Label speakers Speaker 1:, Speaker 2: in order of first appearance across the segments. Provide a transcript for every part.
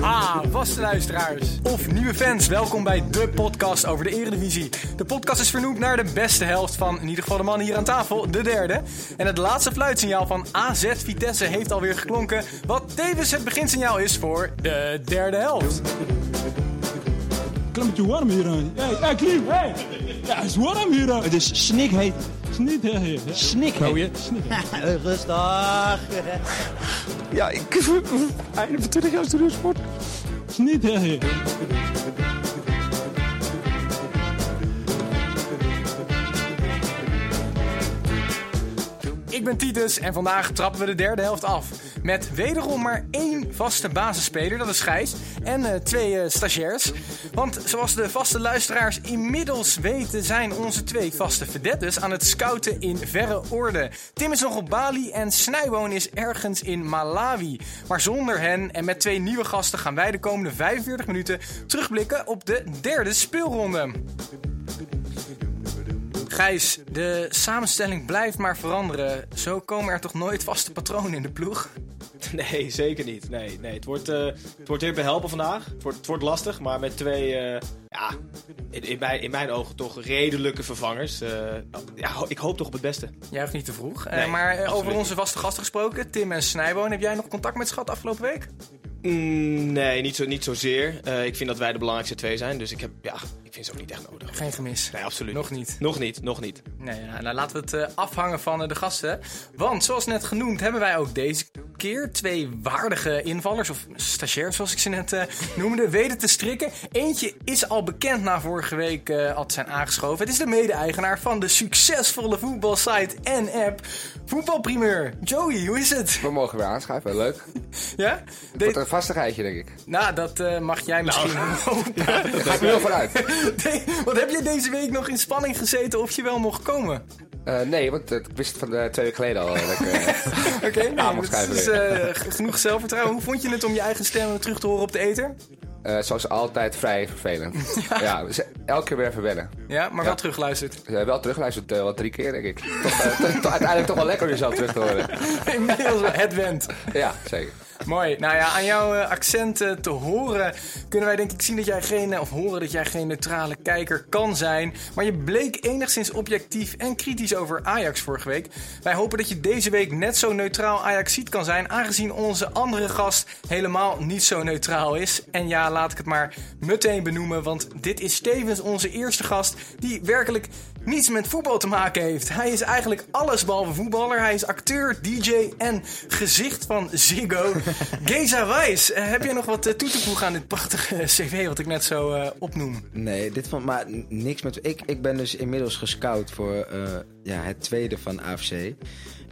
Speaker 1: Ah, vaste luisteraars of nieuwe fans, welkom bij de podcast over de Eredivisie. De podcast is vernoemd naar de beste helft van in ieder geval de man hier aan tafel, de derde. En het laatste fluitsignaal van AZ Vitesse heeft alweer geklonken, wat tevens het beginsignaal is voor de derde helft.
Speaker 2: Klimmetje warm hier aan. Hey, hey, Klim, hey. Ja, het is warm hier aan. Het is snikheet. Snikheet. Snikheet. Snikheet.
Speaker 3: Rustig.
Speaker 2: Ja, ik... Einde van 20 jaar studiosport. Snikheet.
Speaker 1: Ik ben Titus en vandaag trappen we de derde helft af. Met wederom maar één vaste basisspeler, dat is Gijs. En eh, twee eh, stagiairs. Want zoals de vaste luisteraars inmiddels weten... zijn onze twee vaste verdettes aan het scouten in verre orde. Tim is nog op Bali en Snijboon is ergens in Malawi. Maar zonder hen en met twee nieuwe gasten... gaan wij de komende 45 minuten terugblikken op de derde speelronde. Gijs, de samenstelling blijft maar veranderen. Zo komen er toch nooit vaste patronen in de ploeg?
Speaker 3: Nee, zeker niet. Nee, nee. Het, wordt, eh, het wordt weer behelpen vandaag. Het wordt, het wordt lastig, maar met twee, eh, ja, in, in, mijn, in mijn ogen toch redelijke vervangers. Eh, ja, ik hoop toch op het beste.
Speaker 1: Jij hoeft niet te vroeg.
Speaker 3: Nee,
Speaker 1: maar over onze vaste gasten gesproken, Tim en Snijboon. Heb jij nog contact met Schat afgelopen week?
Speaker 3: Mm, nee, niet, zo, niet zozeer. Ik vind dat wij de belangrijkste twee zijn, dus ik, heb, ja, vind ze ook niet echt nodig.
Speaker 1: Geen gemis.
Speaker 3: Nee, absoluut
Speaker 1: Nog niet.
Speaker 3: Nog niet, nog niet.
Speaker 1: Nee, nou, nou, laten we het eh, afhangen van eh, de gasten. Want zoals net genoemd hebben wij ook deze keer twee waardige invallers, of stagiairs zoals ik ze net eh, noemde, weten te strikken. Eentje is al bekend na vorige week eh, al zijn aangeschoven. Het is de mede-eigenaar van de succesvolle voetbalsite en app Voetbalprimeur. Joey, hoe is het?
Speaker 4: We mogen weer aanschuiven, leuk.
Speaker 1: Ja?
Speaker 4: Wordt
Speaker 1: De-
Speaker 4: een vastigheidje, denk ik.
Speaker 1: nou, dat eh, mag jij misschien hopen.
Speaker 4: Daar ga ik er heel vanuit.
Speaker 1: Wat heb je deze week nog in spanning gezeten of je wel mocht komen?
Speaker 4: Eh, nee, want eh, ik wist het van de twee weken geleden al.
Speaker 1: Oké, nou, eh, g- genoeg zelfvertrouwen. Hoe vond je het om je eigen stem terug te horen op de ether?
Speaker 4: eh, zoals altijd vrij vervelend. ja, dus elke keer weer even wennen.
Speaker 1: Ja, maar wel
Speaker 4: Ja.
Speaker 1: teruggeluisterd.
Speaker 4: Eh, wel teruggeluisterd, eh, wel drie keer, denk ik. Toch, uiteindelijk toch wel lekker om jezelf terug te horen.
Speaker 1: Inmiddels het went.
Speaker 4: Ja, zeker.
Speaker 1: Mooi. Nou ja, aan jouw eh, accent eh, te horen kunnen wij denk ik zien dat jij geen, eh, of horen dat jij geen neutrale kijker kan zijn. Maar je bleek enigszins objectief en kritisch over Ajax vorige week. Wij hopen dat je deze week net zo neutraal Ajaxiet kan zijn, aangezien onze andere gast helemaal niet zo neutraal is. En ja, laat ik het maar meteen benoemen, want dit is tevens onze eerste gast die werkelijk niets met voetbal te maken heeft. Hij is eigenlijk alles behalve voetballer. Hij is acteur, DJ en gezicht van Ziggo. Geza Wijs, eh, heb jij nog wat eh, toe te voegen aan dit prachtige cv wat ik net zo eh, opnoem?
Speaker 5: Nee, dit van, maar niks met. Ik, ik ben dus inmiddels gescout voor ja, het tweede van AFC.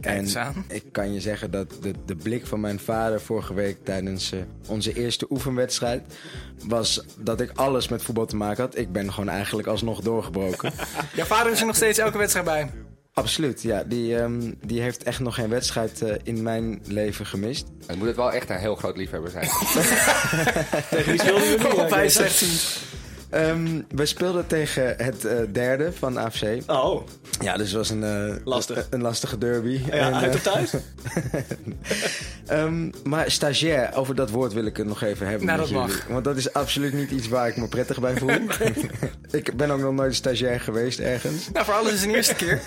Speaker 5: En
Speaker 1: eens aan.
Speaker 5: ik kan je zeggen dat de, de blik van mijn vader vorige week tijdens eh, onze eerste oefenwedstrijd was dat ik alles met voetbal te maken had. Ik ben gewoon eigenlijk alsnog doorgebroken.
Speaker 1: Jouw vader is er nog steeds elke wedstrijd bij.
Speaker 5: Absoluut, ja. Die, ehm, die heeft echt nog geen wedstrijd eh, in mijn leven gemist.
Speaker 4: Dan moet het wel echt een heel groot liefhebber zijn.
Speaker 3: Tegen wie speelden jullie?
Speaker 1: Of hij zien.
Speaker 5: Ehm, we speelden tegen het eh, derde van AFC.
Speaker 3: Oh,
Speaker 5: Ja, dus het was een, eh,
Speaker 3: Lastig.
Speaker 5: een, een lastige derby.
Speaker 3: ja,
Speaker 5: En,
Speaker 3: uit
Speaker 5: eh,
Speaker 3: of thuis?
Speaker 5: Ehm, maar stagiair, over dat woord wil ik het nog even hebben.
Speaker 1: Nou, dat mag.
Speaker 5: Want dat is absoluut niet iets waar ik me prettig bij voel. ik ben ook nog nooit stagiair geweest ergens.
Speaker 1: Nou, voor alles is een eerste keer.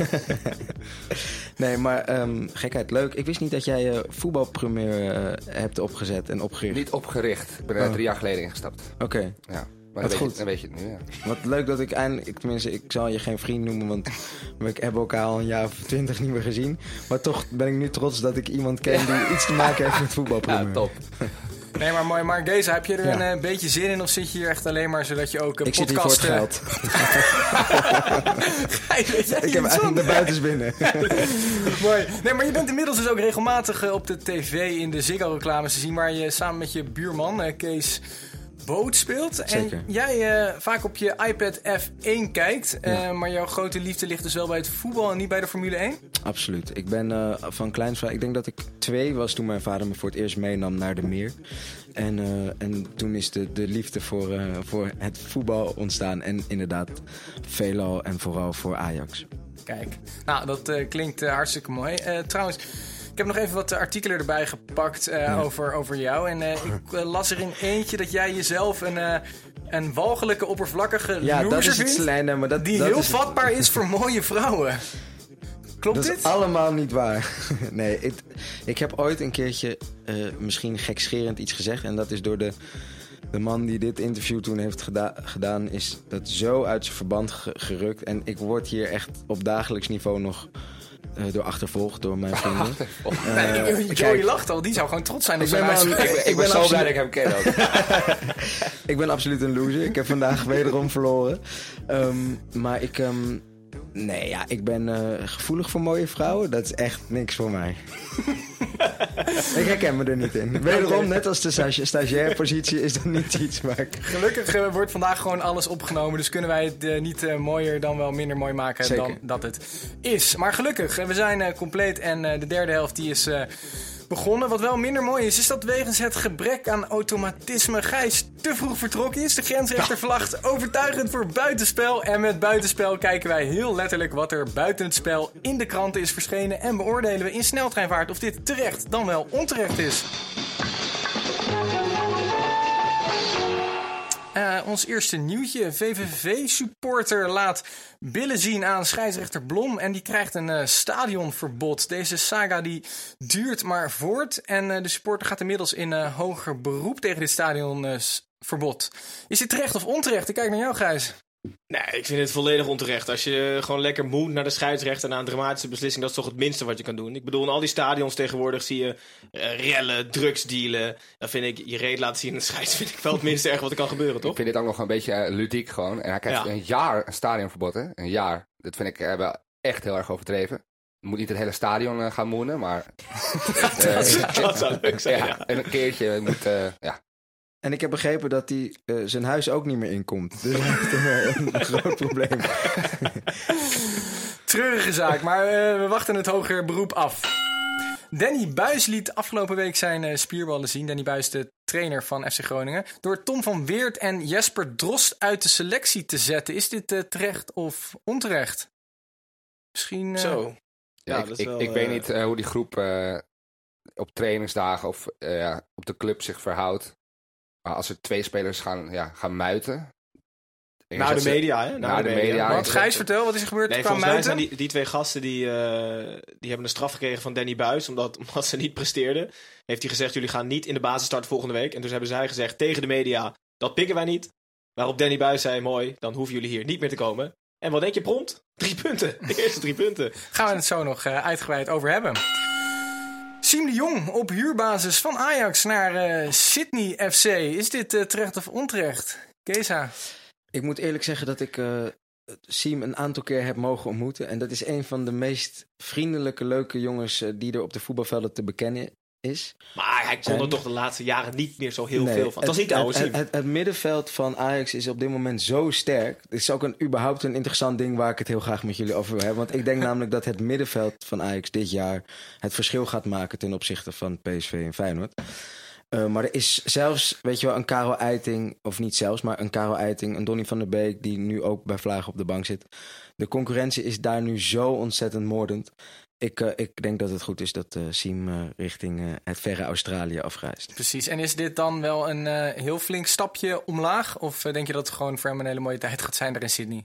Speaker 5: Nee, maar ehm, gekheid, leuk. Ik wist niet dat jij je voetbalpremier hebt opgezet en opgericht.
Speaker 4: Niet opgericht. Ik ben er
Speaker 5: Oh.
Speaker 4: drie jaar geleden ingestapt.
Speaker 5: Oké.
Speaker 4: Ja. Maar
Speaker 5: Wat goed.
Speaker 4: je, dan weet je het nu, ja.
Speaker 5: Wat leuk dat ik eindelijk... ik- Tenminste, ik zal je geen vriend noemen, want we hebben elkaar al een jaar of twintig niet meer gezien. Maar toch ben ik nu trots dat ik iemand ken die iets te maken heeft met voetbalpremier.
Speaker 4: Ja, top.
Speaker 1: Nee, maar mooi. Maar Geza, heb je er
Speaker 5: Ja.
Speaker 1: een eh, beetje zin in of zit je hier echt alleen maar zodat je ook een
Speaker 5: Ik zit hier voor het
Speaker 1: podcast...
Speaker 5: geld.
Speaker 1: geld.
Speaker 5: Ik heb eigenlijk de buitens binnen.
Speaker 1: Mooi. Nee, maar je bent inmiddels dus ook regelmatig eh, op de tv in de Ziggo-reclames te zien... waar je samen met je buurman eh, Kees Boot speelt.
Speaker 5: Zeker.
Speaker 1: En jij eh, vaak op je iPad F1 kijkt. eh, maar jouw grote liefde ligt dus wel bij het voetbal en niet bij de Formule 1?
Speaker 5: Absoluut. Ik ben eh, van kleins Ik denk dat ik twee was toen mijn vader me voor het eerst meenam naar de meer. En, en toen is de, de liefde voor, voor het voetbal ontstaan. En inderdaad, veelal en vooral voor Ajax.
Speaker 1: Kijk, nou, dat klinkt hartstikke mooi. Trouwens, ik heb nog even wat eh, artikelen erbij gepakt eh, over, over jou. En eh, ik las er in eentje dat jij jezelf een, eh, een walgelijke, oppervlakkige
Speaker 5: Ja, dat is het maar dat,
Speaker 1: die
Speaker 5: dat
Speaker 1: heel
Speaker 5: is het-
Speaker 1: vatbaar is voor mooie vrouwen. Klopt
Speaker 5: Dat
Speaker 1: dit?
Speaker 5: is allemaal niet waar. nee, ik, ik heb ooit een keertje misschien gekscherend iets gezegd. En dat is door de, de man die dit interview toen heeft geda- gedaan... is dat zo uit zijn verband ge- gerukt. En ik word hier echt op dagelijks niveau nog eh, door achtervolgd door mijn vrienden. Eh,
Speaker 1: Nee, Joey
Speaker 5: kijk,
Speaker 1: lacht al, die zou gewoon trots zijn op
Speaker 5: Ik
Speaker 1: zijn
Speaker 4: Ik, ik ben zo blij dat ik hem ken ook.
Speaker 5: ik ben absoluut een loser. Ik heb vandaag wederom verloren. Ehm, maar ik... ehm, nee, ja, ik ben eh, gevoelig voor mooie vrouwen. Dat is echt niks voor mij. ik herken me er niet in. Wederom, net als de stagiaire positie, is dat niet iets waar ik...
Speaker 1: Gelukkig eh, wordt vandaag gewoon alles opgenomen. Dus kunnen wij het eh, niet mooier dan wel minder mooi maken
Speaker 5: Zeker.
Speaker 1: dan dat het is. Maar gelukkig, we zijn compleet en de derde helft die is begonnen. Wat wel minder mooi is, is dat wegens het gebrek aan automatisme Gijs te vroeg vertrokken is. De grensrechter verlacht overtuigend voor buitenspel. En met buitenspel kijken wij heel letterlijk wat er buiten het spel in de kranten is verschenen. En beoordelen we in sneltreinvaart of dit terecht dan wel onterecht is. Ons eerste nieuwtje. VVV-supporter laat billen zien aan scheidsrechter Blom. En die krijgt een eh, stadionverbod. Deze saga die duurt maar voort. En eh, de supporter gaat inmiddels in eh, hoger beroep tegen dit stadionverbod. Is dit terecht of onterecht? Ik kijk naar jou, Gijs.
Speaker 3: Nee, ik vind het volledig onterecht. Als je gewoon lekker moet naar de scheidsrechter na een dramatische beslissing, dat is toch het minste wat je kan doen. Ik bedoel, in al die stadions tegenwoordig zie je eh, rellen, drugsdealen. Dan vind ik, je reet laten zien in de scheids, vind ik wel het minste erg wat er kan gebeuren,
Speaker 4: Ik
Speaker 3: toch?
Speaker 4: vind dit ook nog een beetje eh, ludiek gewoon. En hij krijgt
Speaker 3: Ja.
Speaker 4: een jaar een stadionverbod, hè? Een jaar. Dat vind ik eh, wel echt heel erg overdreven. Je moet niet het hele stadion gaan moenen, maar... Eh,
Speaker 3: Dat zou leuk zijn,
Speaker 4: ja,
Speaker 3: ja.
Speaker 4: en een keertje moet... ja.
Speaker 5: En ik heb begrepen dat hij eh, zijn huis ook niet meer inkomt. Dus hij heeft een, een groot probleem.
Speaker 1: Treurige zaak, maar eh, we wachten het hoger beroep af. Danny Buis liet afgelopen week zijn eh, spierballen zien. Danny Buis, de trainer van FC Groningen. Door Tom van Weert en Jesper Drost uit de selectie te zetten. Is dit terecht of onterecht? Misschien.
Speaker 3: Zo.
Speaker 4: Ja,
Speaker 3: Ja,
Speaker 4: ik
Speaker 3: dat is
Speaker 4: ik,
Speaker 3: wel,
Speaker 4: ik weet niet eh, hoe die groep eh, op trainingsdagen of eh, ja, op de club zich verhoudt. Maar als er twee spelers gaan, ja, gaan muiten...
Speaker 3: Naar de media, hè?
Speaker 4: Naar de media.
Speaker 1: Want Gijs, vertel, wat is er gebeurd
Speaker 3: Nee,
Speaker 1: qua
Speaker 3: volgens mij
Speaker 1: muiten?
Speaker 3: zijn die, die twee gasten die, eh, die hebben een straf gekregen van Danny Buis. Omdat, omdat ze niet presteerden. Heeft hij gezegd: jullie gaan niet in de basis starten volgende week. En dus hebben zij gezegd tegen de media: dat pikken wij niet. Waarop Danny Buis zei: mooi, dan hoeven jullie hier niet meer te komen. En wat denk je prompt? Drie punten. De eerste drie punten.
Speaker 1: Gaan we het zo nog eh, uitgebreid over hebben. Siem de Jong op huurbasis van Ajax naar eh, Sydney FC. Is dit eh, terecht of onterecht? Kesa.
Speaker 5: Ik moet eerlijk zeggen dat ik eh Siem een aantal keer heb mogen ontmoeten. En dat is een van de meest vriendelijke, leuke jongens die er op de voetbalvelden te bekennen is.
Speaker 3: Maar hij kon er toch de laatste jaren niet meer zo heel
Speaker 5: Nee,
Speaker 3: veel van. Dat is niet de oude
Speaker 5: het,
Speaker 3: Siem.
Speaker 5: het, het, het middenveld van Ajax is op dit moment zo sterk. Het is ook een, überhaupt een interessant ding waar ik het heel graag met jullie over wil hebben. Want ik denk namelijk dat het middenveld van Ajax dit jaar het verschil gaat maken ten opzichte van PSV en Feyenoord. Eh, maar er is zelfs, weet je wel, een Karel Eiting, of niet zelfs, maar een Karel Eiting, een Donny van der Beek, die nu ook bij Vlagen op de bank zit. De concurrentie is daar nu zo ontzettend moordend. Ik, eh, ik denk dat het goed is dat eh Siem eh, richting het verre Australië afreist.
Speaker 1: Precies. En is dit dan wel een heel flink stapje omlaag? Of denk je dat het gewoon voor hem een hele mooie tijd gaat zijn daar in Sydney?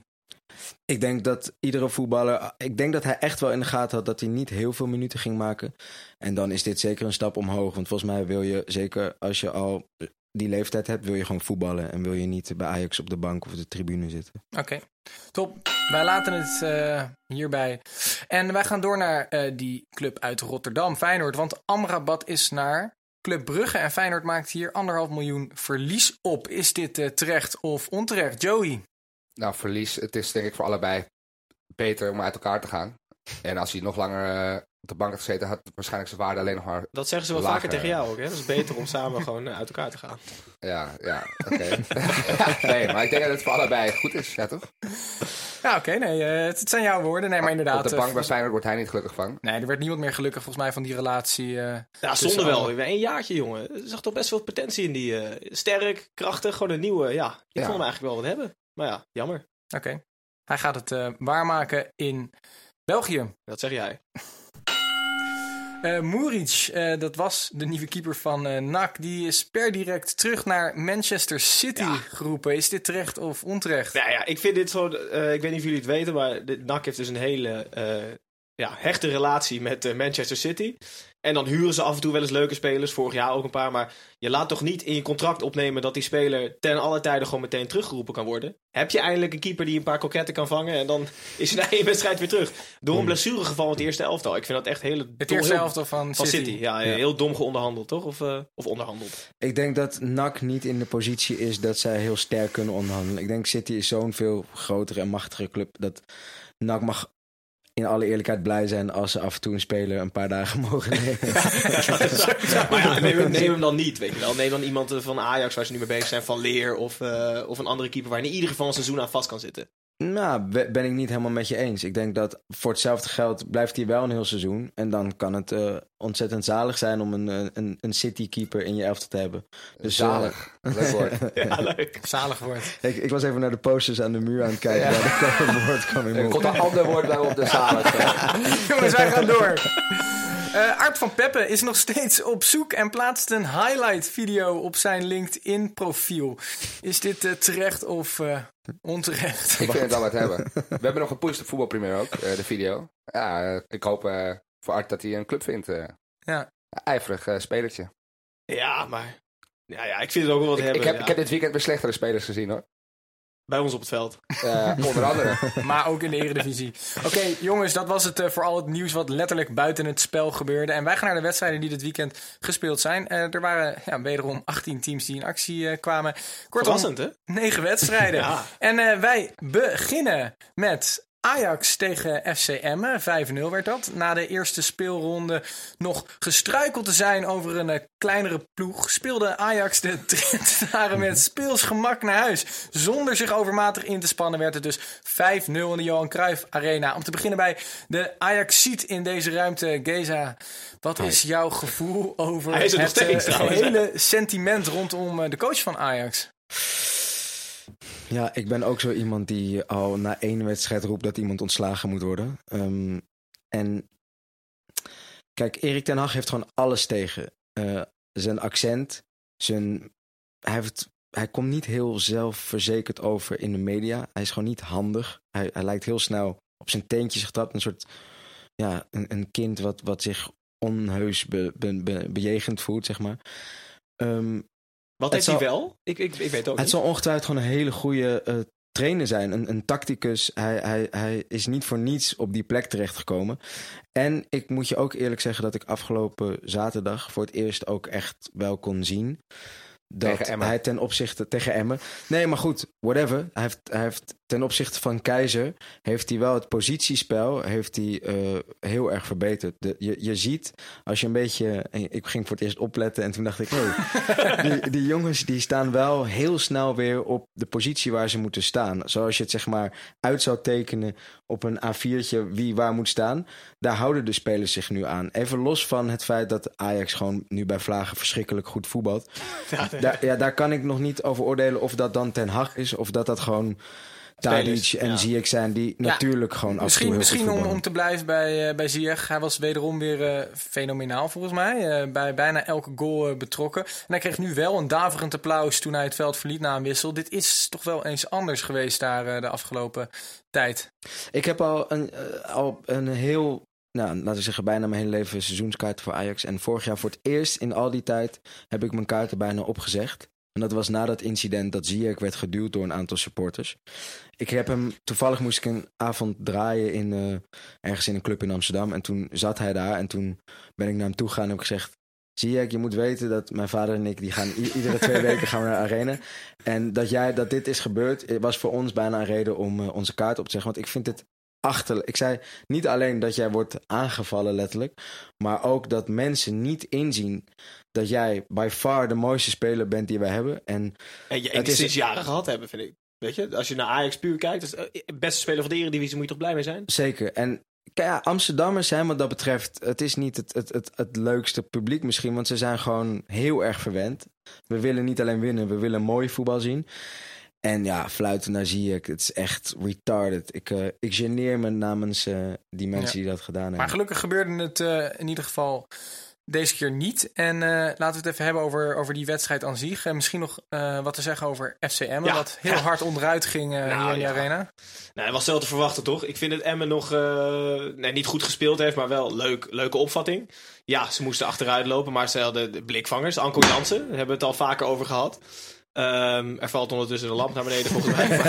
Speaker 5: Ik denk dat iedere voetballer. Ik denk dat hij echt wel in de gaten had dat hij niet heel veel minuten ging maken. En dan is dit zeker een stap omhoog. Want volgens mij wil je, zeker als je al die leeftijd hebt, wil je gewoon voetballen. En wil je niet bij Ajax op de bank of de tribune zitten.
Speaker 1: Oké, top. Wij laten het eh, hierbij. En wij gaan door naar eh, die club uit Rotterdam, Feyenoord. Want Amrabat is naar Club Brugge. En Feyenoord maakt hier anderhalf miljoen verlies op. Is dit eh, terecht of onterecht? Joey?
Speaker 4: Nou, verlies. Het is denk ik voor allebei beter om uit elkaar te gaan. En als hij nog langer eh, op de bank had gezeten, had waarschijnlijk zijn waarde alleen nog maar...
Speaker 3: Dat zeggen ze wel
Speaker 4: Lager.
Speaker 3: vaker tegen jou ook. Hè? Het is beter om samen gewoon eh, uit elkaar te gaan.
Speaker 4: Ja, ja, oké. nee, maar ik denk dat het voor allebei goed is, ja toch?
Speaker 1: Ja, oké. nee, eh, het, zijn jouw woorden. Nee, maar inderdaad.
Speaker 4: Op de
Speaker 1: eh,
Speaker 4: bank bij Feyenoord wordt hij niet gelukkig van.
Speaker 1: Nee, er werd niemand meer gelukkig volgens mij van die relatie. eh,
Speaker 3: Ja, zonder wel. Een jaartje, jongen. Er zag toch best veel potentie in die. eh, sterk, krachtig, gewoon een nieuwe. Ja, ik
Speaker 4: Ja.
Speaker 3: vond hem eigenlijk wel wat hebben. Maar ja, jammer.
Speaker 1: Oké. Hij gaat het eh, waarmaken in België.
Speaker 3: Dat zeg jij.
Speaker 1: Eh Muric, eh, dat was de nieuwe keeper van eh NAC. Die is per direct terug naar Manchester City
Speaker 3: Ja.
Speaker 1: geroepen. Is dit terecht of onterecht?
Speaker 3: Nou ja, ik vind dit zo. ik weet niet of jullie het weten, maar NAC heeft dus een hele ja, hechte relatie met eh, Manchester City. En dan huren ze af en toe wel eens leuke spelers. Vorig jaar ook een paar. Maar je laat toch niet in je contract opnemen dat die speler ten alle tijde gewoon meteen teruggeroepen kan worden. Heb je eindelijk een keeper die een paar koketten kan vangen en dan is hij na één wedstrijd weer terug. Door een blessuregeval in het eerste elftal. Ik vind dat echt hele
Speaker 1: Het
Speaker 3: dom-
Speaker 1: eerste helft van
Speaker 3: van
Speaker 1: City.
Speaker 3: City. Ja, heel dom geonderhandeld, toch? Of, eh, of onderhandeld.
Speaker 5: Ik denk dat NAC niet in de positie is dat zij heel sterk kunnen onderhandelen. Ik denk City is zo'n veel grotere en machtigere club dat NAC mag in alle eerlijkheid blij zijn als ze af en toe een speler een paar dagen mogen nemen.
Speaker 3: Ja, neem, hem- dan niet, weet je wel. Neem dan iemand eh, van Ajax waar ze nu mee bezig zijn, van Leer of, eh, of een andere keeper waar in ieder geval een seizoen aan vast kan zitten.
Speaker 5: Nou, be- ben ik niet helemaal met je eens. Ik denk dat voor hetzelfde geld blijft hij wel een heel seizoen. En dan kan het eh, ontzettend zalig zijn om een, eh, een, een City-keeper in je elftal te hebben. Dus, eh,
Speaker 4: Zalig. Leuk woord.
Speaker 3: Ja, leuk.
Speaker 1: Zalig woord.
Speaker 5: ik, ik was even naar de posters aan de muur aan het kijken. Ja. het woord kwam in
Speaker 4: Er komt een ander woord bij op de zalig.
Speaker 1: Jongens, wij gaan door. Eh Art van Peppe is nog steeds op zoek en plaatst een highlight video op zijn LinkedIn profiel. Is dit eh, terecht of eh, onterecht?
Speaker 4: Ik vind het wel wat hebben. We hebben nog gepusht op voetbalpremier ook, eh, de video. Ja, ik hoop eh, voor Art dat hij een club vindt. eh.
Speaker 1: Ja.
Speaker 4: Ijverig eh, spelertje.
Speaker 3: Ja, maar... Ja, ja, ik vind het ook wel wat
Speaker 4: Ik,
Speaker 3: hebben.
Speaker 4: ik, heb,
Speaker 3: ja.
Speaker 4: ik heb dit weekend weer slechtere spelers gezien hoor.
Speaker 3: Bij ons op het veld.
Speaker 4: Eh, onder andere.
Speaker 1: maar ook in de Eredivisie. Oké, jongens, dat was het eh, voor al het nieuws wat letterlijk buiten het spel gebeurde. En wij gaan naar de wedstrijden die dit weekend gespeeld zijn. Eh, er waren ja, wederom 18 teams die in actie eh, kwamen. Kortom,
Speaker 3: Verrassend, hè?
Speaker 1: negen wedstrijden.
Speaker 3: Ja.
Speaker 1: En eh, wij beginnen met Ajax tegen FC Emmen. 5-0 werd dat. Na de eerste speelronde nog gestruikeld te zijn over een eh, kleinere ploeg... speelde Ajax de Trentenaren met speelsgemak naar huis. Zonder zich overmatig in te spannen werd het dus 5-0 in de Johan Cruijff Arena. Om te beginnen bij de Ajax-ziet in deze ruimte. Geza, wat is jouw gevoel over
Speaker 3: Hij is er nog
Speaker 1: het eh,
Speaker 3: steeds,
Speaker 1: gehele sentiment rondom eh, de coach van Ajax?
Speaker 5: Ja, ik ben ook zo iemand die al na één wedstrijd roept dat iemand ontslagen moet worden. Ehm, en kijk, Erik ten Hag heeft gewoon alles tegen. Eh, zijn accent, zijn, hij, heeft, hij komt niet heel zelfverzekerd over in de media. Hij is gewoon niet handig. Hij, hij lijkt heel snel op zijn teentjes getrapt. Een soort, ja, een, een kind wat, wat zich onheus be, be- be- bejegend voelt, zeg maar. Ehm,
Speaker 3: Wat
Speaker 5: Het
Speaker 3: heeft hij wel? Ik, ik, ik weet het ook
Speaker 5: het
Speaker 3: niet.
Speaker 5: zal ongetwijfeld gewoon een hele goede eh, trainer zijn. Een, een tacticus. Hij, hij, hij is niet voor niets op die plek terechtgekomen. En ik moet je ook eerlijk zeggen dat ik afgelopen zaterdag voor het eerst ook echt wel kon zien. Dat hij ten opzichte tegen Emmen. Nee, maar goed, whatever. Hij heeft, hij heeft ten opzichte van Keizer heeft hij wel het positiespel heeft hij, eh, heel erg verbeterd. De, je, je ziet als je een beetje. Ik ging voor het eerst opletten en toen dacht ik, hey, die, die jongens die staan wel heel snel weer op de positie waar ze moeten staan. Zoals je het zeg maar uit zou tekenen op een A4'tje wie waar moet staan. Daar houden de spelers zich nu aan. Even los van het feit dat Ajax gewoon nu bij Vlagen verschrikkelijk goed voetbalt. Daar, ja, daar kan ik nog niet over oordelen of dat dan Ten Hag is of dat dat gewoon Tadic en
Speaker 3: ja.
Speaker 5: Ziyech zijn die natuurlijk gewoon af en toe
Speaker 1: Misschien,
Speaker 5: heel
Speaker 1: misschien
Speaker 5: goed
Speaker 1: om, om te blijven bij, eh bij Ziyech. Hij was wederom weer eh, fenomenaal volgens mij. eh, bij bijna elke goal betrokken. En hij kreeg nu wel een daverend applaus toen hij het veld verliet na een wissel. Dit is toch wel eens anders geweest daar eh, de afgelopen tijd.
Speaker 5: Ik heb al een, al een heel, nou, laten we zeggen, bijna mijn hele leven seizoenskaarten voor Ajax. En vorig jaar voor het eerst in al die tijd heb ik mijn kaarten bijna opgezegd. En dat was na dat incident dat Ziyech werd geduwd door een aantal supporters. Ik heb hem, toevallig moest ik een avond draaien in, eh, ergens in een club in Amsterdam. En toen zat hij daar en toen ben ik naar hem toe gegaan en heb ik gezegd... zie je, moet weten dat mijn vader en ik, die gaan iedere twee weken gaan we naar de arena. En dat jij, dat dit is gebeurd, eh, was voor ons bijna een reden om eh, onze kaart op te zeggen. Want ik vind het achterlijk. Ik zei niet alleen dat jij wordt aangevallen letterlijk, maar ook dat mensen niet inzien dat jij by far de mooiste speler bent die wij hebben. En Het is-
Speaker 3: sinds jaren gehad hebben, vind ik. Weet je, als je naar Ajax puur kijkt, is, eh, beste speler van de Eredivisie, moet je toch blij mee zijn?
Speaker 5: Zeker. En ja, Amsterdammers zijn wat dat betreft... het is niet het, het, het, het leukste publiek misschien... want ze zijn gewoon heel erg verwend. We willen niet alleen winnen, we willen mooi voetbal zien. En ja, fluiten naar Ziyech, het is echt retarded. Ik, eh, ik geneer me namens eh, die mensen
Speaker 1: Ja.
Speaker 5: die dat gedaan hebben.
Speaker 1: Maar gelukkig gebeurde het eh, in ieder geval deze keer niet. En eh, laten we het even hebben over, over die wedstrijd aan zich. En misschien nog eh, wat te zeggen over FCM,
Speaker 3: Ja.
Speaker 1: wat heel
Speaker 3: Ja.
Speaker 1: hard onderuit ging
Speaker 3: Nou,
Speaker 1: hier in de
Speaker 3: ja.
Speaker 1: arena.
Speaker 3: Nou, dat was zelf te verwachten, toch? Ik vind dat Emmen nog eh, nee, niet goed gespeeld heeft, maar wel leuk, leuke opvatting. Ja, ze moesten achteruit lopen, maar ze hadden de blikvangers. Anko Jansen, daar hebben we het al vaker over gehad. Ehm, er valt ondertussen een lamp naar beneden, volgens mij.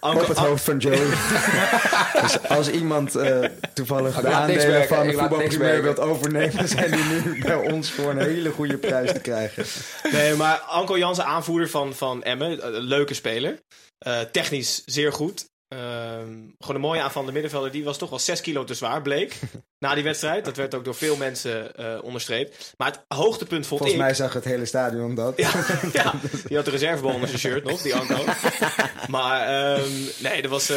Speaker 5: Op het hoofd van Joey. dus als iemand eh, toevallig de aandelen
Speaker 4: werken,
Speaker 5: van de wilt overnemen... zijn die nu bij ons voor een hele goede prijs te krijgen.
Speaker 3: Nee, maar Anko Jansen, aanvoerder van, van Emmen, een leuke speler. Eh, technisch zeer goed. Ehm, gewoon een mooie aanvallende middenvelder. Die was toch wel 6 kilo te zwaar, bleek. na die wedstrijd. Dat werd ook door veel mensen eh, onderstreept. Maar het hoogtepunt vond
Speaker 5: Volgens
Speaker 3: ik...
Speaker 5: mij zag het hele stadion dat.
Speaker 3: Ja, ja, die had de reservebal onder zijn shirt nog, die Anko. Maar ehm, nee, dat was, eh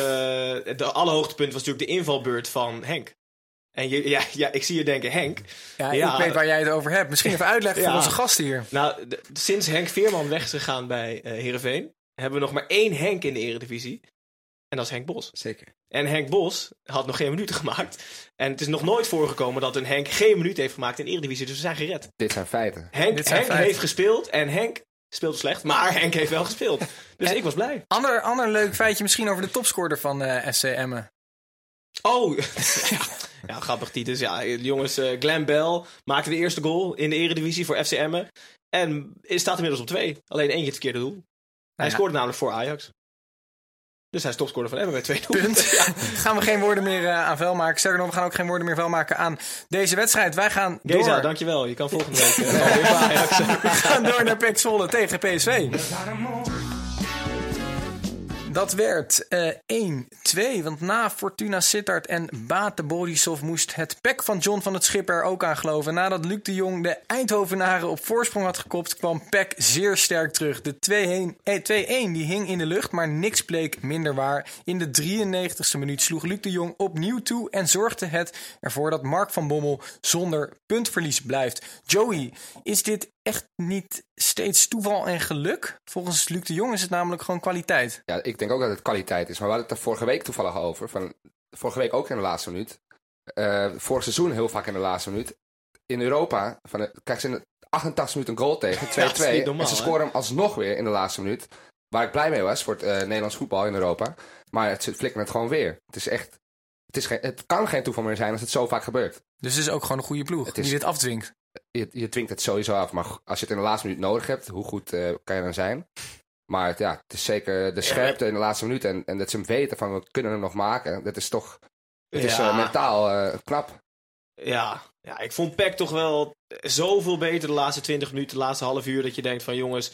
Speaker 3: de allerhoogtepunt was natuurlijk de invalbeurt van Henk. En je, ja, ja, ik zie je denken, Henk.
Speaker 1: Ja,
Speaker 3: Ja.
Speaker 1: ik weet waar jij het over hebt. Misschien even uitleggen voor onze gasten hier.
Speaker 3: Nou, de- sinds Henk Veerman weg is gegaan bij eh Heerenveen... hebben we nog maar één Henk in de eredivisie. En dat is Henk Bos.
Speaker 5: Zeker.
Speaker 3: En Henk Bos had nog geen minuten gemaakt. En het is nog nooit voorgekomen dat een Henk geen minuut heeft gemaakt in de Eredivisie. Dus we zijn gered.
Speaker 4: Dit zijn feiten.
Speaker 3: Henk,
Speaker 1: Dit zijn
Speaker 3: Henk
Speaker 1: feiten.
Speaker 3: heeft gespeeld en Henk speelde slecht. Maar Henk heeft wel gespeeld. Dus
Speaker 1: En-
Speaker 3: ik was blij.
Speaker 1: Ander, ander leuk feitje misschien over de topscorer van eh FC Emmen.
Speaker 3: Oh, ja, ja grappig Titus. Ja, jongens, eh Glenn Bell maakte de eerste goal in de Eredivisie voor FC Emmen. En staat inmiddels op twee. Alleen eentje het verkeerde doel. Hij
Speaker 1: ja.
Speaker 3: scoorde namelijk voor Ajax. Dus hij is topscorer van Emmen met twee doelpunten.
Speaker 1: Punt. Gaan we geen woorden meer eh, aan vuil maken. Sterker nog, we gaan ook geen woorden meer vuil maken aan deze wedstrijd. Wij gaan
Speaker 3: Geza,
Speaker 1: door,
Speaker 3: dankjewel. Je kan volgende week Ajax.
Speaker 1: we gaan door naar PEC Zwolle tegen PSV. Dat werd eh 1-2, want na Fortuna Sittard en Bate Borisov moest het pek van John van het Schip er ook aan geloven. Nadat Luc de Jong de Eindhovenaren op voorsprong had gekopt, kwam Peck zeer sterk terug. De 2-1 eh, 2-1 die hing in de lucht, maar niks bleek minder waar. In de 93ste minuut sloeg Luc de Jong opnieuw toe en zorgde het ervoor dat Mark van Bommel zonder puntverlies blijft. Joey, is dit echt niet steeds toeval en geluk? Volgens Luc de Jong is het namelijk gewoon kwaliteit.
Speaker 4: Ja, ik denk ook dat het kwaliteit is. Maar we hadden het er vorige week toevallig over. Van, vorige week ook in de laatste minuut. Eh vorig seizoen heel vaak in de laatste minuut. In Europa van, krijgen ze in de 88 minuten een goal tegen. 2-2.
Speaker 3: Ja, dat is niet normaal,
Speaker 4: en ze scoren hem alsnog weer in de laatste minuut. Waar ik blij mee was voor het eh, Nederlands voetbal in Europa. Maar het ze flikken het gewoon weer. Het is echt... Het, is geen, het kan geen toeval meer zijn als het zo vaak gebeurt.
Speaker 1: Dus het is ook gewoon een goede ploeg
Speaker 4: Het is-
Speaker 1: die dit afdwingt.
Speaker 4: Je, je dwingt het sowieso af. Maar als je het in de laatste minuut nodig hebt, hoe goed eh, kan je dan zijn? Maar het- ja, het is zeker de scherpte in de laatste minuut. En, en dat ze hem weten van we kunnen hem nog maken. Dat is toch het is, eh, mentaal eh, knap.
Speaker 3: Ja, ja, ik vond Peck toch wel zoveel beter de laatste 20 minuten, de laatste half uur. Dat je denkt van jongens,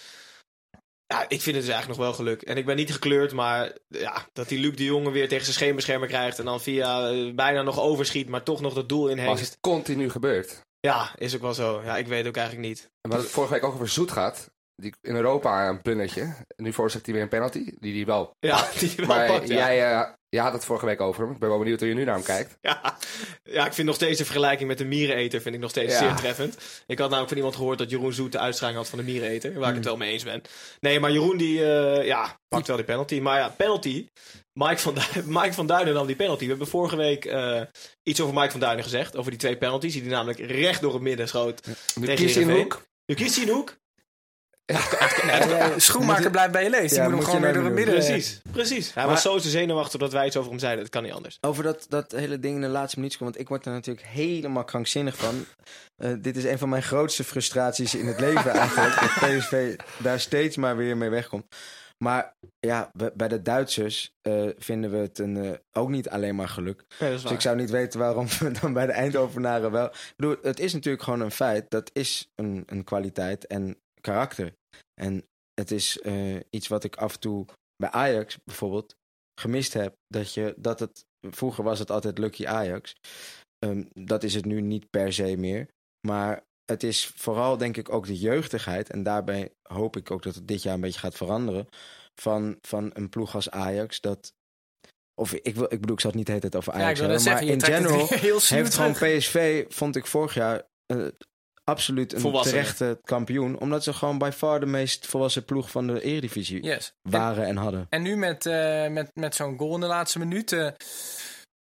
Speaker 3: ja, ik vind het dus eigenlijk nog wel geluk. En ik ben niet gekleurd, maar ja, dat die Luc de Jonge weer tegen zijn scheenbeschermer krijgt. En dan via bijna nog overschiet, maar toch nog dat doel in
Speaker 4: Maar het continu gebeurt.
Speaker 3: Ja, is ook wel zo. Ja, ik weet ook eigenlijk niet.
Speaker 4: En hadden het vorige week ook over Zoet gehad. Die in Europa een plundertje. En nu veroorzaakt hij weer een penalty. Die hij wel
Speaker 3: Ja, die wel
Speaker 4: Maar
Speaker 3: pakt, ja.
Speaker 4: jij, eh, had het vorige week over. Ik ben wel benieuwd hoe je nu naar hem kijkt.
Speaker 3: Ja, ja, ik vind nog steeds de vergelijking met de miereneter vind ik nog steeds
Speaker 4: Ja.
Speaker 3: zeer treffend. Ik had namelijk van iemand gehoord dat Jeroen Zoet de uitstraling had van de miereneter. Waar ik het wel mee eens ben. Nee, maar Jeroen die, eh, ja, pakt wel die penalty. Maar ja, penalty. Mike van, Du- Mike van Duinen nam die penalty. We hebben vorige week eh, iets over Mike van Duinen gezegd. Over die twee penalties. Die hij namelijk recht door het midden schoot.
Speaker 4: Nu kiest hij een
Speaker 3: Heerenveen.
Speaker 4: hoek.
Speaker 3: Nu kiest hij een hoek.
Speaker 1: Schoenmaker blijft bij je lees. Die
Speaker 5: Ja,
Speaker 1: moet hem
Speaker 5: moet
Speaker 1: gewoon weer door het midden.
Speaker 3: Precies, precies. Hij
Speaker 5: Maar-
Speaker 3: was zo te zenuwachtig dat wij iets over hem zeiden. Dat kan niet anders.
Speaker 5: Over dat, dat hele ding in de laatste minuut. Want ik word er natuurlijk helemaal krankzinnig van. Eh, dit is een van mijn grootste frustraties in het leven eigenlijk. dat PSV daar steeds maar weer mee wegkomt. Maar ja, bij de Duitsers eh, vinden we het een, eh, ook niet alleen maar geluk.
Speaker 3: Nee,
Speaker 5: Dus ik zou niet weten waarom we dan bij de Eindhovenaren wel... Ik bedoel, het is natuurlijk gewoon een feit. Dat is een, een kwaliteit en karakter. En het is eh, iets wat ik af en toe bij Ajax bijvoorbeeld gemist heb. Dat, je, dat het... Vroeger was het altijd Lucky Ajax. Ehm, dat is het nu niet per se meer. Maar het is vooral denk ik ook de jeugdigheid. En daarbij hoop ik ook dat het dit jaar een beetje gaat veranderen. Van, van een ploeg als Ajax. Dat, of ik, wil, ik bedoel, ik zal het niet de hele tijd over
Speaker 1: Ja,
Speaker 5: Ajax
Speaker 1: net
Speaker 5: hebben.
Speaker 1: zeggen,
Speaker 5: maar
Speaker 1: je
Speaker 5: in general heeft gewoon. PSV, vond ik vorig jaar, eh, absoluut een
Speaker 3: Volwassen.
Speaker 5: terechte kampioen. Omdat ze gewoon by far de meest volwassen ploeg van de Eredivisie
Speaker 1: Yes.
Speaker 5: Waren en hadden.
Speaker 1: en nu met, eh, met, met zo'n goal in de laatste minuut eh,